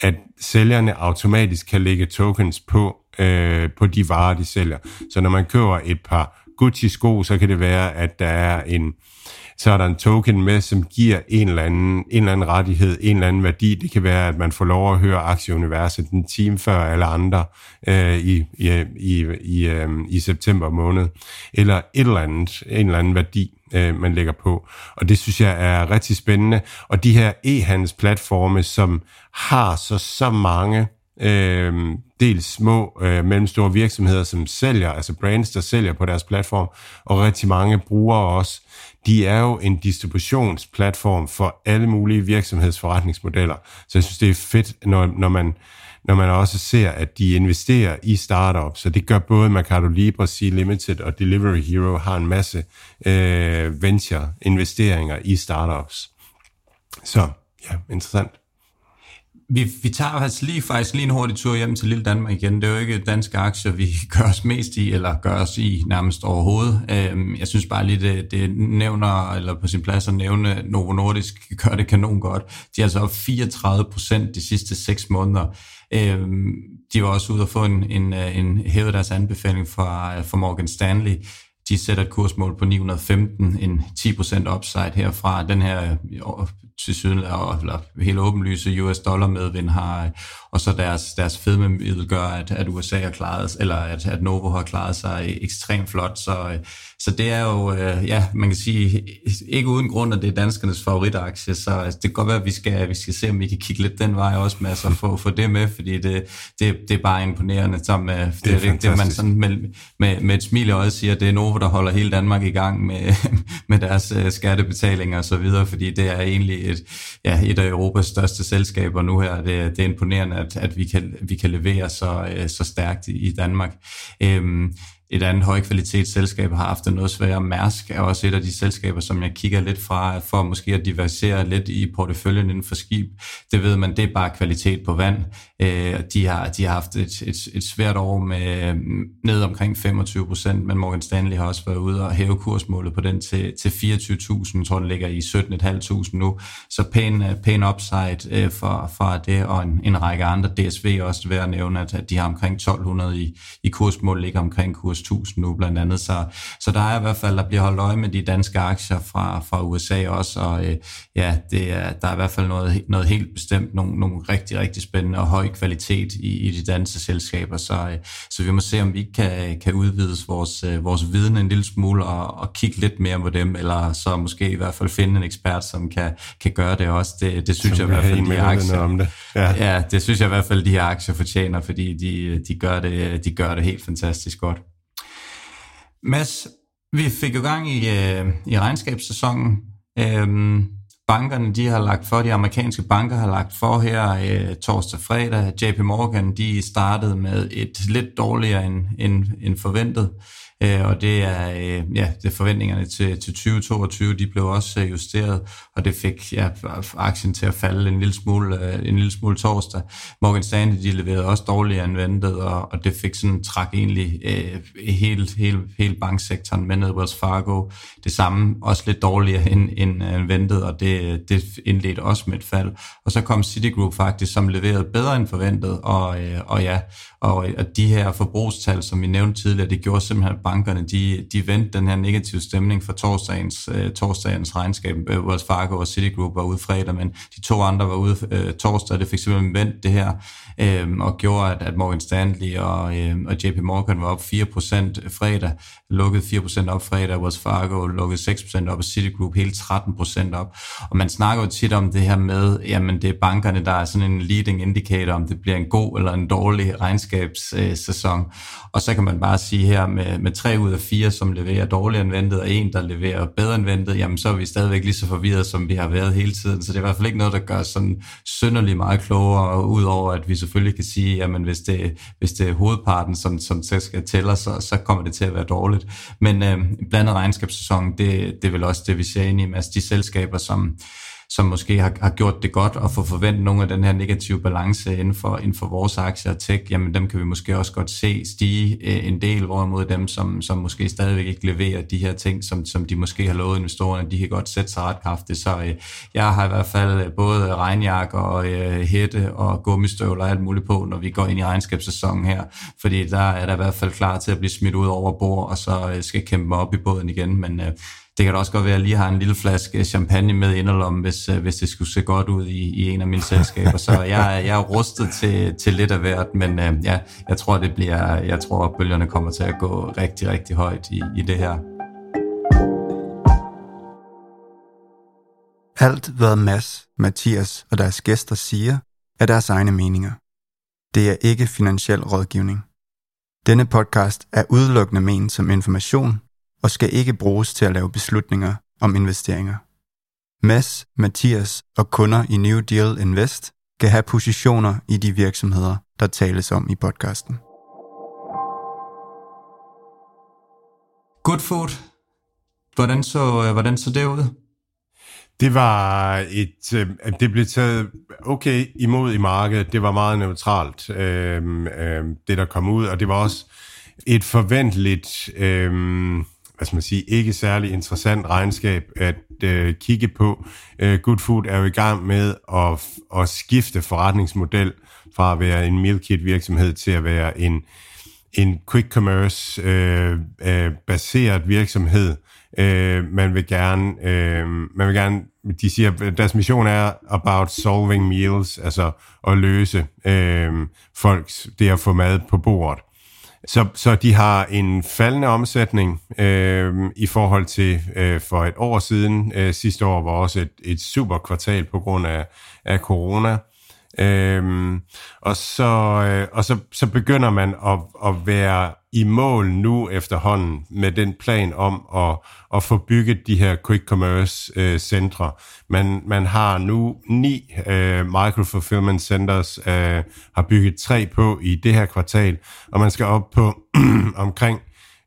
at sælgerne automatisk kan lægge tokens på, øh, på de varer, de sælger. Så når man køber et par Gucci-sko, så kan det være, at der er en, så er der en token med, som giver en eller, anden, en eller anden rettighed, en eller anden værdi. Det kan være, at man får lov at høre aktieuniverset en time før alle andre øh, i, i, i, i, øh, i september måned, eller et eller andet, en eller anden værdi øh, man lægger på. Og det synes jeg er rigtig spændende. Og de her e-handelsplatforme, som har så, så mange øh, dels små øh, mellemstore virksomheder, som sælger, altså brands, der sælger på deres platform, og rigtig mange brugere også, de er jo en distributionsplatform for alle mulige virksomhedsforretningsmodeller. Så jeg synes, det er fedt, når, når man når man også ser, at de investerer i startups. Så det gør både Mercado Libre, C Limited og Delivery Hero har en masse øh, venture-investeringer i startups. Så ja, interessant. Vi, vi tager faktisk lige, faktisk lige en hurtig tur hjem til Lille Danmark igen. Det er jo ikke danske aktier, vi gør os mest i, eller gør os i nærmest overhovedet. Øhm, jeg synes bare lige, det, det nævner, eller på sin plads at nævne, Novo Nordisk gør det kanon godt. De er altså op 34 procent de sidste 6 måneder. Øhm, de var også ude at få en, en, øh, en hævet deres anbefaling fra, øh, fra Morgan Stanley de sætter et kursmål på 915, en 10% upside herfra. Den her øh, til syden, eller helt åbenlyse US dollar medvind har, øh, og så deres, deres fedmemiddel gør, at, at USA har klaret, eller at, at Novo har klaret sig ekstremt flot, så, øh, så det er jo, øh, ja, man kan sige, ikke uden grund, at det er danskernes favoritaktie, så altså, det kan godt være, at vi skal, vi skal se, om vi kan kigge lidt den vej også med, altså få, få det med, fordi det, det, det er bare imponerende, som, øh, det, det, det, det, man sådan med, med, med et smil i øjet siger, det er Novo, der holder hele Danmark i gang med, med deres øh, skattebetalinger og så videre, fordi det er egentlig et, ja, et af Europas største selskaber nu her. Det, det er imponerende, at, at vi, kan, vi kan levere så, så stærkt i, i Danmark. Øhm, et andet højkvalitetsselskab har haft det noget sværere. Mærsk er også et af de selskaber, som jeg kigger lidt fra, for måske at diversificere lidt i porteføljen inden for skib. Det ved man, det er bare kvalitet på vand. Øh, de, har, de har haft et, et, et svært år med ned omkring 25 procent, men Morgan Stanley har også været ude og hæve kursmålet på den til, til 24.000. Jeg tror, den ligger i 17.500 nu. Så pæn, øh, pæn upside øh, for, for det, og en, en række andre DSV også værd at nævne, at de har omkring 1200 i, i kursmål, ligger omkring kurs 1000 nu blandt andet. Så, så der er i hvert fald, der bliver holdt øje med de danske aktier fra, fra USA også, og øh, ja, det er, der er i hvert fald noget, noget helt bestemt, nogle, nogle rigtig, rigtig spændende og høj kvalitet i, i de danske selskaber, så, øh, så vi må se, om vi kan, kan udvides vores, øh, vores viden en lille smule og, og kigge lidt mere på dem, eller så måske i hvert fald finde en ekspert, som kan, kan gøre det også. Det, det synes som jeg i hvert fald, de aktier, om det. Ja. ja, det synes jeg i hvert fald, de her aktier fortjener, fordi de, de, gør det, de gør det helt fantastisk godt. Mads, vi fik jo gang i, øh, i regnskabssæsonen. Øhm, bankerne, de har lagt for, de amerikanske banker har lagt for her øh, torsdag fredag. JP Morgan, de startede med et lidt dårligere end, end, end forventet. Øh, og det er, øh, ja, det er forventningerne til, til 2022, de blev også øh, justeret, og det fik ja, aktien til at falde en lille smule, øh, en lille smule torsdag. Morgan Stanley, de leverede også dårligere end ventet, og, og det fik sådan træk egentlig øh, hele, hele, hele banksektoren med ned Wells Fargo. Det samme, også lidt dårligere end, end, end ventet, og det, det indledte også med et fald. Og så kom Citigroup faktisk, som leverede bedre end forventet, og, øh, og ja, og, og de her forbrugstal, som vi nævnte tidligere, det gjorde simpelthen, at bankerne de, de vendte den her negative stemning for torsdagens, øh, torsdagens regnskab. Øh, Wells Fargo og Citigroup var ude fredag, men de to andre var ude øh, torsdag, det fik simpelthen vendt det her, øh, og gjorde, at, at Morgan Stanley og, øh, og JP Morgan var op 4% fredag, lukkede 4% op fredag, Wells Fargo lukkede 6% op, og Citigroup hele 13% op. Og man snakker jo tit om det her med, jamen det er bankerne, der er sådan en leading indicator, om det bliver en god eller en dårlig regnskabssæson. Øh, og så kan man bare sige her med, med tre ud af fire, som leverer dårligere end ventet, og en, der leverer bedre end ventet, jamen så er vi stadigvæk lige så forvirret, som vi har været hele tiden. Så det er i hvert fald ikke noget, der gør sådan synderligt meget klogere, udover at vi selvfølgelig kan sige, jamen hvis det, hvis det er hovedparten, som, som skal tæller, så, så kommer det til at være dårligt. Men øh, blandet regnskabssæson, det, det er vel også det, vi ser ind i, altså de selskaber, som som måske har, har gjort det godt og få forventet nogle af den her negative balance inden for, inden for vores aktier og tech, jamen dem kan vi måske også godt se stige øh, en del, hvorimod dem, som, som måske stadigvæk ikke leverer de her ting, som, som de måske har lovet investorerne, de kan godt sætte sig ret kraftigt. Så øh, jeg har i hvert fald øh, både regnjakke og øh, hætte og gummistøvler og alt muligt på, når vi går ind i regnskabssæsonen her, fordi der er der i hvert fald klar til at blive smidt ud over bord, og så øh, skal kæmpe op i båden igen, men øh, det kan da også godt være, at jeg lige har en lille flaske øh, champagne med inderlommen, hvis, øh, hvis det skulle se godt ud i, i en af mine selskaber. Så jeg, jeg er rustet til, til lidt af hvert, men øh, ja, jeg tror, det bliver, jeg tror, at bølgerne kommer til at gå rigtig, rigtig højt i, i det her. Alt, hvad Mads, Mathias og deres gæster siger, er deres egne meninger. Det er ikke finansiel rådgivning. Denne podcast er udelukkende ment som information og skal ikke bruges til at lave beslutninger om investeringer. Mads, Mathias og kunder i New Deal Invest kan have positioner i de virksomheder, der tales om i podcasten. Good food. Hvordan så, øh, hvordan så det ud? Det var et, øh, det blev taget okay imod i markedet. Det var meget neutralt, øh, øh, det der kom ud, og det var også et forventeligt, øh, hvad skal man sige, ikke særlig interessant regnskab at øh, kigge på. Øh, Good Food er jo i gang med at, at skifte forretningsmodel fra at være en meal kit virksomhed til at være en, en quick commerce øh, øh, baseret virksomhed. Øh, man vil gerne, øh, man vil gerne, de siger, deres mission er about solving meals, altså at løse øh, folks, det at få mad på bordet. Så, så de har en faldende omsætning øh, i forhold til øh, for et år siden. Øh, sidste år var også et, et super kvartal på grund af, af corona. Øhm, og så, øh, og så, så begynder man at, at være i mål nu efterhånden med den plan om at, at få bygget de her quick commerce øh, centre. Man, man har nu ni øh, micro-fulfillment centers, øh, har bygget tre på i det her kvartal, og man skal op på omkring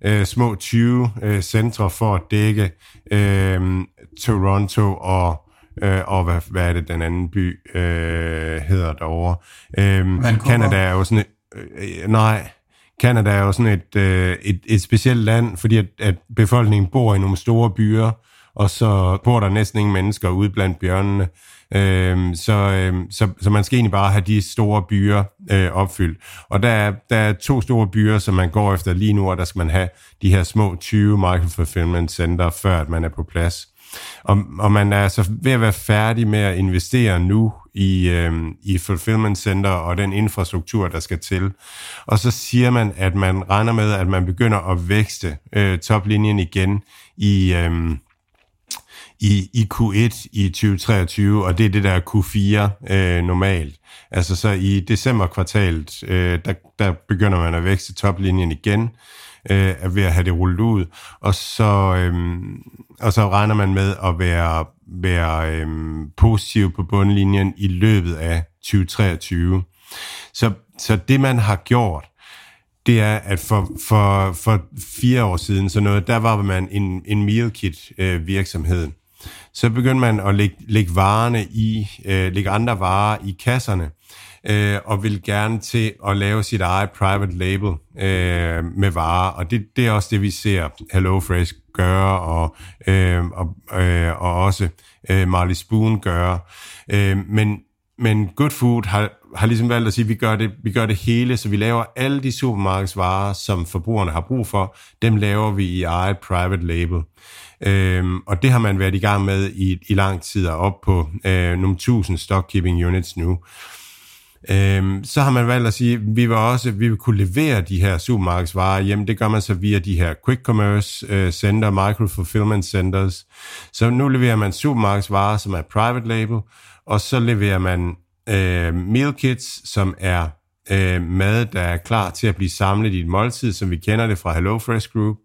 øh, små 20 øh, centre for at dække øh, Toronto og øh, og hvad, hvad er det, den anden by øh, hedder derovre. Øh, Canada er jo sådan et, øh, nej, Canada er jo sådan et, øh, et, et specielt land, fordi at, at befolkningen bor i nogle store byer, og så bor der næsten ingen mennesker ude blandt bjørnene. Øh, så, øh, så, så man skal egentlig bare have de store byer øh, opfyldt. Og der er, der er to store byer, som man går efter lige nu, og der skal man have de her små 20 microfulfillment center, før at man er på plads. Og, og man er altså ved at være færdig med at investere nu i, øh, i fulfillment center og den infrastruktur, der skal til. Og så siger man, at man regner med, at man begynder at vækste øh, toplinjen igen i... Øh, i, i Q1 i 2023, og det er det der Q4 øh, normalt. Altså så i december kvartalet, øh, der, der begynder man at vækste toplinjen igen, øh, er ved at have det rullet ud, og så, øh, og så regner man med at være, være øh, positiv på bundlinjen i løbet af 2023. Så, så det man har gjort, det er, at for, for, for fire år siden, så noget, der var man en, en meal kit øh, virksomhed. Så begyndte man at lægge, lægge varerne i, øh, lægge andre varer i kasserne, øh, og vil gerne til at lave sit eget private label øh, med varer. Og det, det er også det, vi ser HelloFresh gøre, og, øh, og, øh, og også øh, Marley Spoon gøre. Øh, men, men Good Food har, har ligesom valgt at sige, at vi gør, det, vi gør det hele, så vi laver alle de supermarkedsvarer, som forbrugerne har brug for, dem laver vi i eget private label. Øhm, og det har man været i gang med i, i lang tid og op på øh, nogle tusind stockkeeping units nu. Øhm, så har man valgt at sige, at vi vil også vi vil kunne levere de her supermarkedsvarer hjem. Det gør man så via de her quick commerce øh, center, micro fulfillment centers. Så nu leverer man supermarkedsvarer, som er private label, og så leverer man øh, meal kits, som er øh, mad, der er klar til at blive samlet i et måltid, som vi kender det fra HelloFresh Group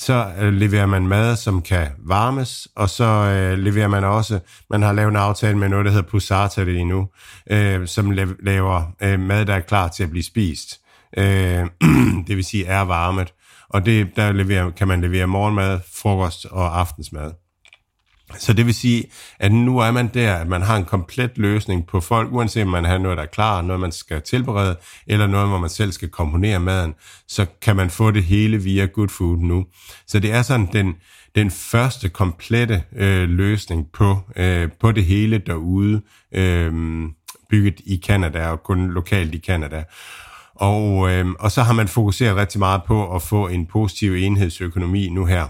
så øh, leverer man mad, som kan varmes, og så øh, leverer man også, man har lavet en aftale med noget, der hedder Pusata det nu, øh, som laver øh, mad, der er klar til at blive spist. Øh, det vil sige er varmet. Og det, der leverer, kan man levere morgenmad, frokost og aftensmad. Så det vil sige, at nu er man der, at man har en komplet løsning på folk, uanset om man har noget, der er klar, noget, man skal tilberede, eller noget, hvor man selv skal komponere maden, så kan man få det hele via Good Food nu. Så det er sådan den, den første komplette øh, løsning på, øh, på det hele derude, øh, bygget i Kanada og kun lokalt i Kanada. Og, øh, og så har man fokuseret rigtig meget på at få en positiv enhedsøkonomi nu her.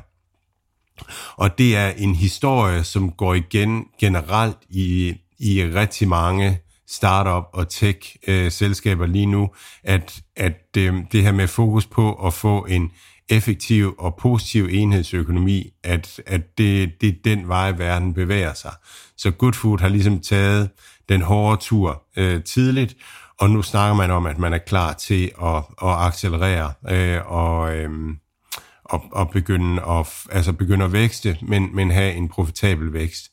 Og det er en historie, som går igen generelt i, i rigtig mange startup og tech-selskaber lige nu, at, at øh, det her med fokus på at få en effektiv og positiv enhedsøkonomi, at, at det, det er den vej, verden bevæger sig. Så Good Food har ligesom taget den hårde tur øh, tidligt, og nu snakker man om, at man er klar til at, at accelerere øh, og, øh, og, og begynde, at, altså begynde at vækste, men, men have en profitabel vækst.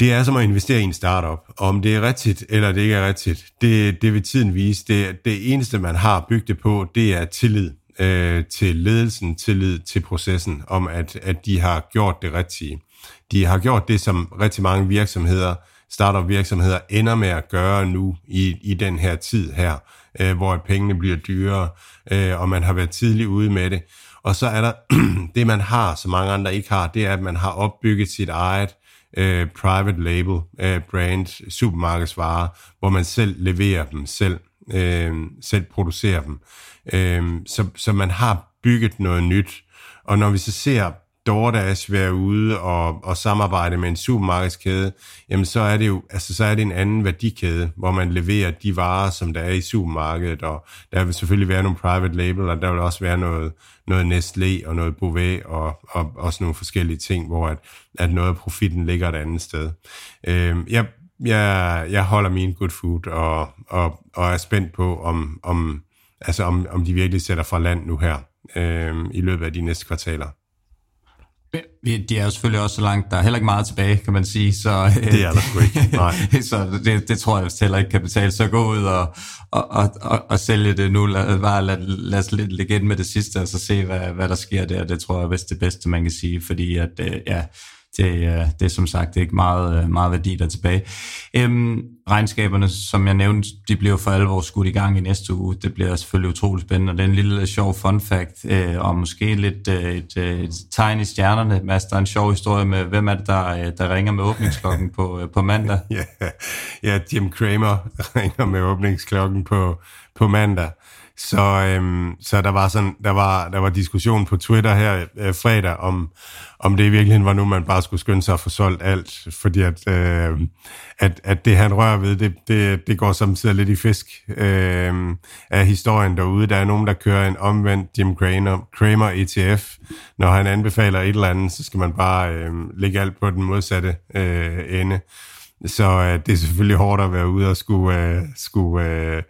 Det er som at investere i en startup. Om det er rigtigt eller det ikke er rigtigt, det, det vil tiden vise. Det, det eneste, man har bygget det på, det er tillid øh, til ledelsen, tillid til processen, om at, at de har gjort det rigtige. De har gjort det, som rigtig mange virksomheder, startup virksomheder, ender med at gøre nu i, i den her tid her, øh, hvor pengene bliver dyrere, øh, og man har været tidligt ude med det. Og så er der det, man har, som mange andre ikke har, det er, at man har opbygget sit eget øh, private label øh, brand supermarkedsvarer, hvor man selv leverer dem, selv, øh, selv producerer dem. Øh, så, så man har bygget noget nyt. Og når vi så ser DoorDash være ude og, og samarbejde med en supermarkedskæde, jamen så er det jo altså, så er det en anden værdikæde, hvor man leverer de varer, som der er i supermarkedet, og der vil selvfølgelig være nogle private label, og der vil også være noget, noget Nestlé og noget Bouvet, og, og også nogle forskellige ting, hvor at, at noget af profitten ligger et andet sted. Øh, jeg, jeg, jeg holder min good food, og, og, og er spændt på, om, om, altså om, om de virkelig sætter fra land nu her øh, i løbet af de næste kvartaler. De er jo selvfølgelig også så langt, der er heller ikke meget tilbage, kan man sige. Så, det er der sgu ikke, nej. så det, det tror jeg heller ikke kan betale. Så gå ud og, og, og, og, og sælge det nu. Lad, bare lad, lad os lidt ligge ind med det sidste, og så se, hvad, hvad der sker der. Det tror jeg er det bedste, man kan sige, fordi at, øh, ja, det, øh, det er som sagt ikke meget, øh, meget værdi der tilbage. Øhm, regnskaberne, som jeg nævnte, de bliver for alvor skudt i gang i næste uge. Det bliver selvfølgelig utroligt spændende. Det er en lille sjov fun fact, øh, og måske lidt øh, et, øh, et tegn i stjernerne. Mads, der er en sjov historie med, hvem er det, der, øh, der ringer med åbningsklokken på, øh, på mandag? ja, ja, Jim Cramer ringer med åbningsklokken på, på mandag. Så, øhm, så der var sådan, der var, der var diskussion på Twitter her øh, fredag om, om det i virkeligheden var nu, man bare skulle skynde sig at få solgt alt, fordi at, øh, at, at det han rører ved, det, det, det går samtidig lidt i fisk øh, af historien derude. Der er nogen, der kører en omvendt Jim Cramer, Cramer ETF. Når han anbefaler et eller andet, så skal man bare øh, lægge alt på den modsatte øh, ende. Så øh, det er selvfølgelig hårdt at være ude og skulle, øh, skulle øh,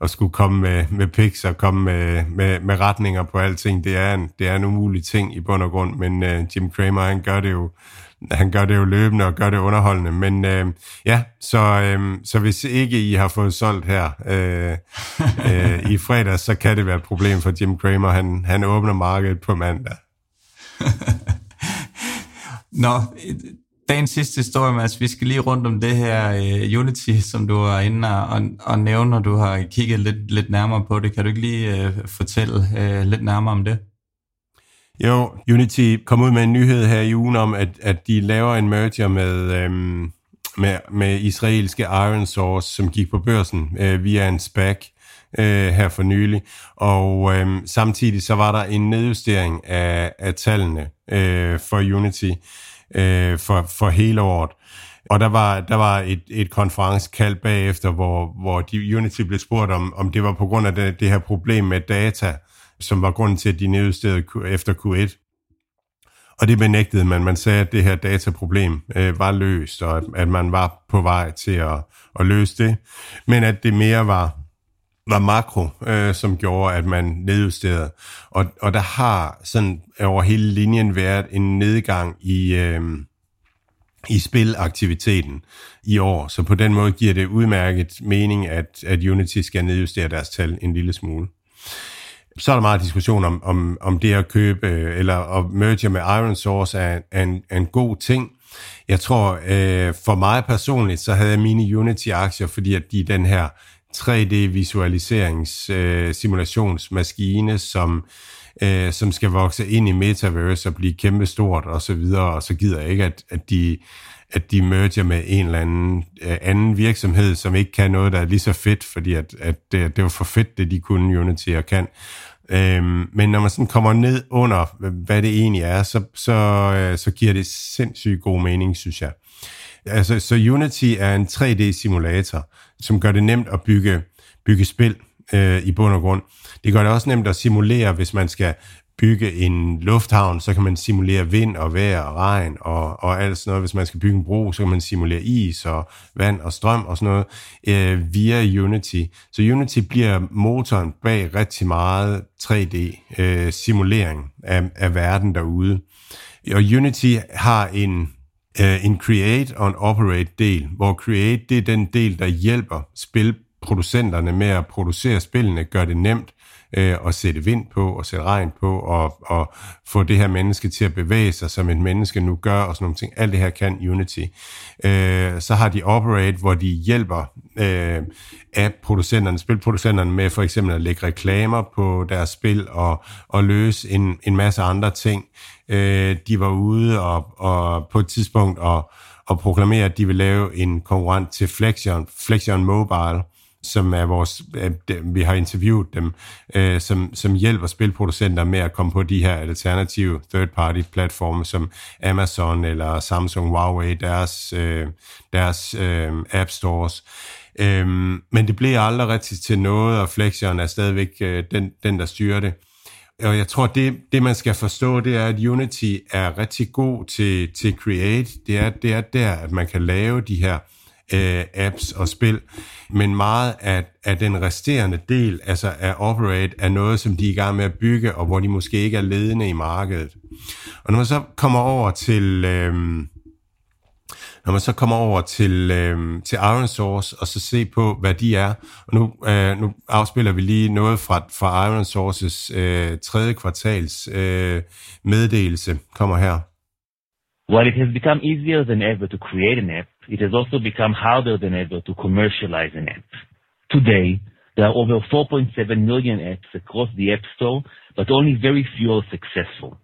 at skulle komme med, med picks og komme med, med, med retninger på alting, det er en, det er en umulig ting i bund og grund, men uh, Jim Cramer, han gør det jo han gør det jo løbende og gør det underholdende, men uh, ja, så, um, så hvis ikke I har fået solgt her uh, uh, i fredag, så kan det være et problem for Jim Cramer, han, han åbner markedet på mandag. Nå, dagens sidste historie, Mads. Vi skal lige rundt om det her uh, Unity, som du er inde og, og, og nævne, når du har kigget lidt, lidt nærmere på det. Kan du ikke lige uh, fortælle uh, lidt nærmere om det? Jo, Unity kom ud med en nyhed her i ugen om, at, at de laver en merger med, øhm, med, med israelske Iron Source, som gik på børsen øh, via en SPAC øh, her for nylig. Og øh, samtidig så var der en nedjustering af, af tallene øh, for Unity øh, for, for hele året. Og der var, der var et, et konferencekald bagefter, hvor, hvor de, Unity blev spurgt om, om det var på grund af det, det her problem med data, som var grunden til, at de nedjusterede efter Q1. Og det benægtede man. Man sagde, at det her dataproblem øh, var løst, og at, at man var på vej til at, at løse det. Men at det mere var, var makro, øh, som gjorde, at man nedjusterede. Og, og der har sådan over hele linjen været en nedgang i, øh, i spilaktiviteten i år. Så på den måde giver det udmærket mening, at, at Unity skal nedjustere deres tal en lille smule. så er der meget diskussion om, om, om det at købe øh, eller at merge med Iron Source er, er, en, er en god ting. Jeg tror, øh, for mig personligt, så havde jeg mine Unity-aktier, fordi at de den her 3D-visualiserings øh, som, øh, som skal vokse ind i metaverse og blive kæmpestort og så videre, og så gider jeg ikke, at, at de at de merger med en eller anden øh, anden virksomhed, som ikke kan noget, der er lige så fedt, fordi at, at det, det var for fedt, det de kunne Unity og kan. Øhm, men når man sådan kommer ned under, hvad det egentlig er, så, så, øh, så giver det sindssygt god mening, synes jeg. Altså, så Unity er en 3D-simulator, som gør det nemt at bygge, bygge spil øh, i bund og grund. Det gør det også nemt at simulere, hvis man skal bygge en lufthavn, så kan man simulere vind og vejr og regn og, og alt sådan noget. Hvis man skal bygge en bro, så kan man simulere is og vand og strøm og sådan noget øh, via Unity. Så Unity bliver motoren bag rigtig meget 3D-simulering øh, af, af verden derude. Og Unity har en, øh, en create og en operate del, hvor create det er den del, der hjælper spilproducenterne med at producere spillene, gør det nemt øh, at sætte vind på og sætte regn på og, og få det her menneske til at bevæge sig, som et menneske nu gør og sådan nogle ting. Alt det her kan Unity. Øh, så har de Operate, hvor de hjælper øh, app-producenterne, spilproducenterne med for eksempel at lægge reklamer på deres spil og, og løse en, en masse andre ting. Øh, de var ude og, og på et tidspunkt og, og proklamere, at de vil lave en konkurrent til Flexion, Flexion Mobile, som er vores, øh, vi har interviewet dem, øh, som, som hjælper spilproducenter med at komme på de her alternative third-party platforme som Amazon eller Samsung, Huawei, deres, øh, deres øh, app stores. Øhm, men det bliver aldrig rigtigt til noget, og Flexion er stadigvæk øh, den, den, der styrer det. Og jeg tror, det, det man skal forstå, det er, at Unity er rigtig god til, til create. Det er, det er der, at man kan lave de her øh, Øh, apps og spil, men meget af, af den resterende del, altså af Operate, er noget, som de er i gang med at bygge, og hvor de måske ikke er ledende i markedet. Og når man så kommer over til... Øh, når man så kommer over til, øh, til Iron Source og så se på, hvad de er. Og nu, øh, nu afspiller vi lige noget fra, fra Iron Sources øh, tredje kvartals øh, meddelelse. Kommer her. While it has become easier than ever to create an app, it has also become harder than ever to commercialize an app. Today, there are over 4.7 million apps across the App Store, but only very few are successful.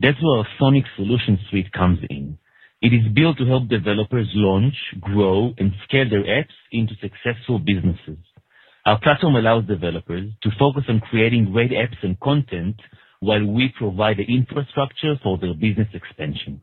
That's where our Sonic Solution Suite comes in. It is built to help developers launch, grow, and scale their apps into successful businesses. Our platform allows developers to focus on creating great apps and content while we provide the infrastructure for their business expansion.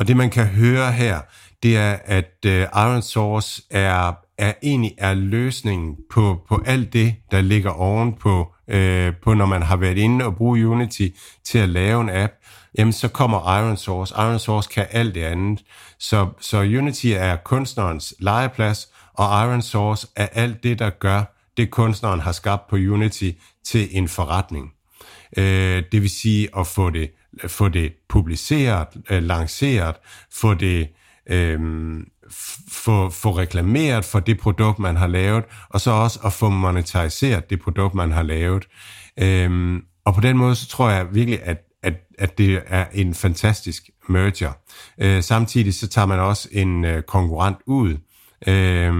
Og det man kan høre her, det er, at uh, Iron Source er, er egentlig er løsningen på, på alt det, der ligger ovenpå, uh, øh, på, når man har været inde og bruge Unity til at lave en app, jamen så kommer Iron Source. Iron Source kan alt det andet. Så, så Unity er kunstnerens legeplads, og Iron Source er alt det, der gør det, kunstneren har skabt på Unity til en forretning. Uh, det vil sige at få det få det publiceret, øh, lanceret, få det øh, få, få reklameret for det produkt, man har lavet, og så også at få monetariseret det produkt, man har lavet. Øh, og på den måde, så tror jeg virkelig, at, at, at det er en fantastisk merger. Øh, samtidig så tager man også en øh, konkurrent ud. Øh,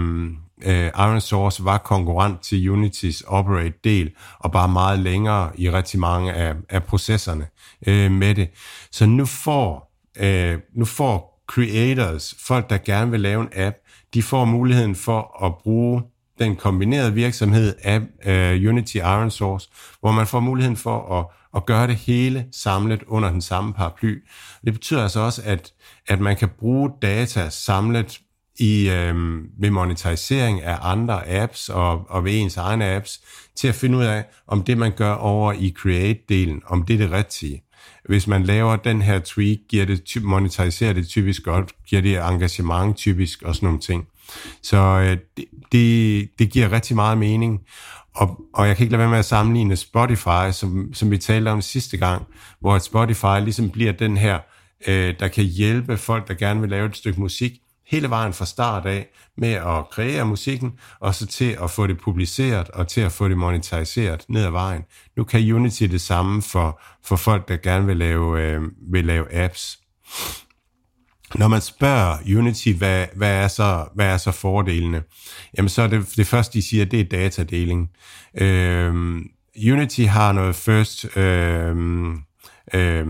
øh, Iron Source var konkurrent til Unitys Operate-del, og bare meget længere i rigtig mange af, af processerne øh, med det. Så nu får, øh, nu får creators, folk der gerne vil lave en app, de får muligheden for at bruge den kombinerede virksomhed af øh, Unity Iron Source, hvor man får muligheden for at, at gøre det hele samlet under den samme paraply. Det betyder altså også, at, at man kan bruge data samlet i, øh, med monetarisering af andre apps og, og ved ens egne apps, til at finde ud af, om det man gør over i Create-delen, om det er det rigtige. Hvis man laver den her tweak, giver det, monetariserer det typisk godt, giver det engagement typisk og sådan nogle ting. Så øh, det, det, det giver rigtig meget mening. Og, og jeg kan ikke lade være med at sammenligne Spotify, som, som vi talte om sidste gang, hvor Spotify ligesom bliver den her, øh, der kan hjælpe folk, der gerne vil lave et stykke musik, hele vejen fra start af med at kreere musikken, og så til at få det publiceret, og til at få det monetariseret ned ad vejen. Nu kan Unity det samme for, for folk, der gerne vil lave, øh, vil lave apps. Når man spørger Unity, hvad, hvad, er, så, hvad er så fordelene? Jamen så er det, det første, de siger, det er datadeling. Øh, Unity har noget first... Øh, øh,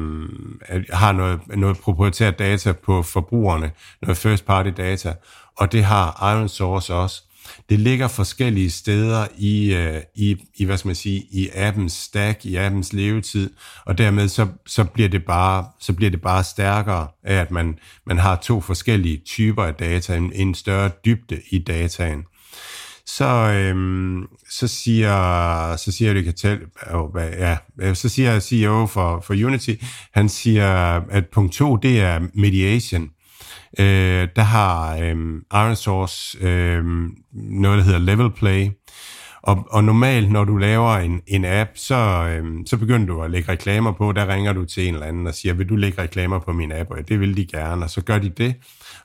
har noget, noget proprietært data på forbrugerne, noget first party data, og det har Iron Source også. Det ligger forskellige steder i, øh, i, i, hvad skal man sige, i appens stack, i appens levetid, og dermed så, så, bliver, det bare, så bliver det bare stærkere af, at man, man har to forskellige typer af data, en, en større dybde i dataen så, øhm, så siger så siger det kan tælle, oh, ja, øh, så siger CEO for, for Unity, han siger, at punkt to, det er mediation. Øh, der har øhm, Iron Source øhm, noget, der hedder Level Play, og, og normalt, når du laver en, en app, så, øhm, så begynder du at lægge reklamer på. Der ringer du til en eller anden og siger, vil du lægge reklamer på min app? Og det vil de gerne, og så gør de det.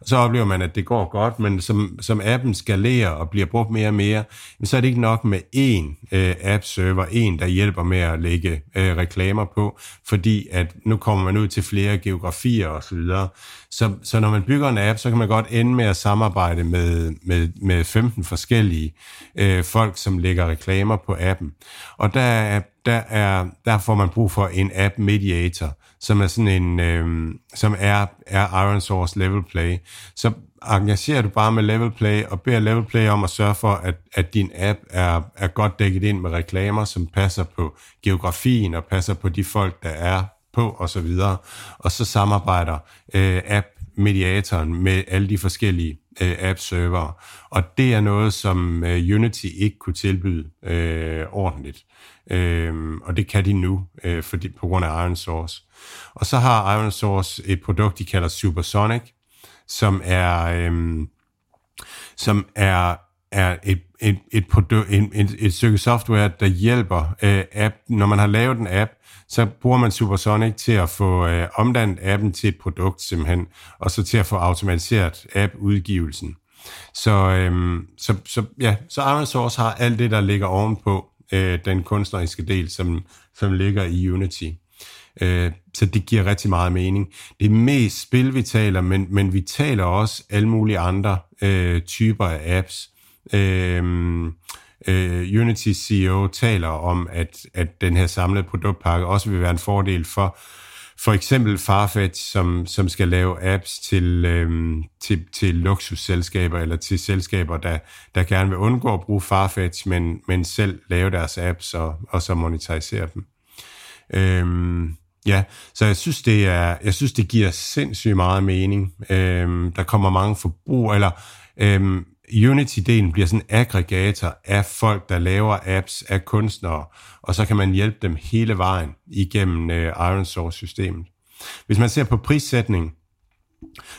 Og så oplever man, at det går godt, men som, som appen skalerer og bliver brugt mere og mere, så er det ikke nok med én øh, app-server, en der hjælper med at lægge øh, reklamer på, fordi at nu kommer man ud til flere geografier osv. Så, videre. så, så når man bygger en app, så kan man godt ende med at samarbejde med, med, med 15 forskellige øh, folk, som lægger reklamer på appen. Og der, der, er, der får man brug for en app mediator, som er sådan en, øh, som er, er Iron Source Level Play. Så engagerer du bare med Level Play og beder Level Play om at sørge for, at, at din app er, er godt dækket ind med reklamer, som passer på geografien og passer på de folk, der er på og så videre. Og så samarbejder øh, app mediatoren med alle de forskellige øh, app-servere. Og det er noget, som øh, Unity ikke kunne tilbyde øh, ordentligt. Øh, og det kan de nu, øh, fordi, på grund af Iron Source. Og så har Iron Source et produkt, de kalder Supersonic, som er, øhm, som er, er et, et, et, produkt, et, et, et stykke software, der hjælper øh, app. Når man har lavet en app, så bruger man Supersonic til at få øh, omdannet appen til et produkt simpelthen, og så til at få automatiseret app-udgivelsen. Så, øhm, så, så, ja, så Iron Source har alt det, der ligger ovenpå øh, den kunstneriske del, som, som ligger i Unity. Øh, så det giver rigtig meget mening. Det er mest spil, vi taler, men, men vi taler også alle mulige andre øh, typer af apps. Øh, øh, Unity CEO taler om, at, at den her samlede produktpakke også vil være en fordel for for eksempel Farfetch, som, som skal lave apps til, øhm, til, til luksusselskaber eller til selskaber, der, der gerne vil undgå at bruge Farfetch, men, men selv lave deres apps og, og så monetarisere dem. Øhm, ja, så jeg synes, det er, jeg synes, det giver sindssygt meget mening. Øhm, der kommer mange forbrug, eller øhm, Unity-delen bliver sådan en aggregator af folk, der laver apps, af kunstnere, og så kan man hjælpe dem hele vejen igennem øh, Iron Source-systemet. Hvis man ser på prissætning,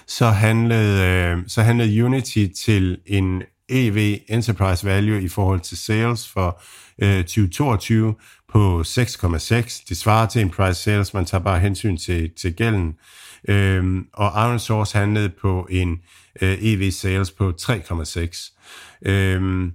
så handlede, øh, så handlede Unity til en EV, Enterprise Value, i forhold til sales for øh, 2022 på 6,6. Det svarer til en price sales, man tager bare hensyn til, til gælden. Øhm, og Iron Source handlede på en øh, EV sales på 3,6. Øhm,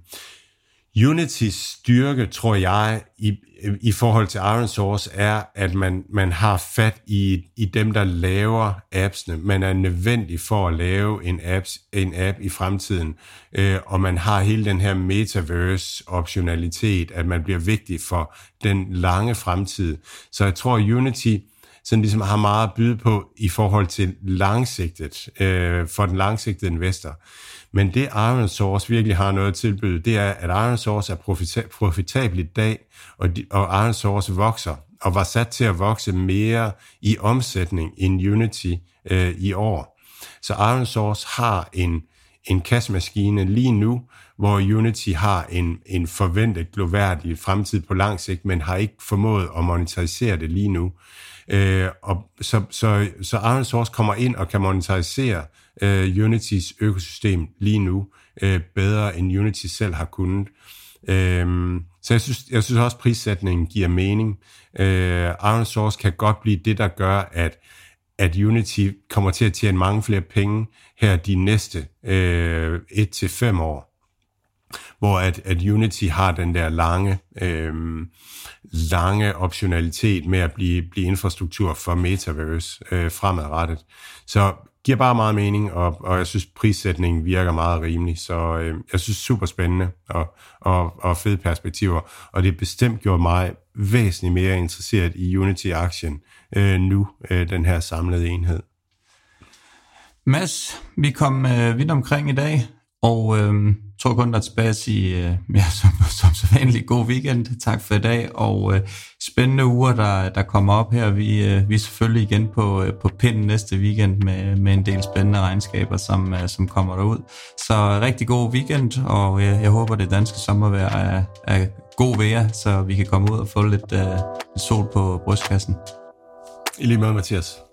Unitys styrke, tror jeg, i, i forhold til Iron Source, er, at man, man har fat i, i dem, der laver appsene. Man er nødvendig for at lave en, apps, en app i fremtiden, øh, og man har hele den her metaverse-optionalitet, at man bliver vigtig for den lange fremtid. Så jeg tror, Unity sådan ligesom har meget at byde på i forhold til langsigtet, øh, for den langsigtede investor. Men det Iron Source virkelig har noget at tilbyde, det er, at Iron Source er profita- profitabel i dag, og, de, og Iron Source vokser, og var sat til at vokse mere i omsætning end Unity øh, i år. Så Iron Source har en, en kassemaskine lige nu, hvor Unity har en, en forventet gloværdig fremtid på lang sigt, men har ikke formået at monetarisere det lige nu. Øh, og så, så, så Iron Source kommer ind og kan monetarisere øh, Unitys økosystem lige nu øh, bedre end Unity selv har kunnet. Øh, så jeg synes, jeg synes også, at prissætningen giver mening. Øh, Iron Source kan godt blive det, der gør, at at Unity kommer til at tjene mange flere penge her de næste øh, 1-5 år. Hvor at, at Unity har den der lange, øh, lange optionalitet med at blive, blive infrastruktur for Metaverse øh, fremadrettet. Så giver bare meget mening, og, og jeg synes, prissætningen virker meget rimelig, så øh, jeg synes, super spændende og, og, og fede perspektiver, og det bestemt gjorde mig væsentligt mere interesseret i Unity-aktien øh, nu, øh, den her samlede enhed. Mads, vi kom øh, vidt omkring i dag, og øh, tror kun, der er tilbage at sige, øh, ja, som, som så vanligt, god weekend. Tak for i dag, og øh, spændende uger, der, der kommer op her. Vi, øh, vi er selvfølgelig igen på, øh, på pinden næste weekend med, med en del spændende regnskaber, som, øh, som kommer derud. Så rigtig god weekend, og øh, jeg håber, det danske sommervejr er, er god vejr, så vi kan komme ud og få lidt, øh, lidt sol på brystkassen. I lige måde, Mathias.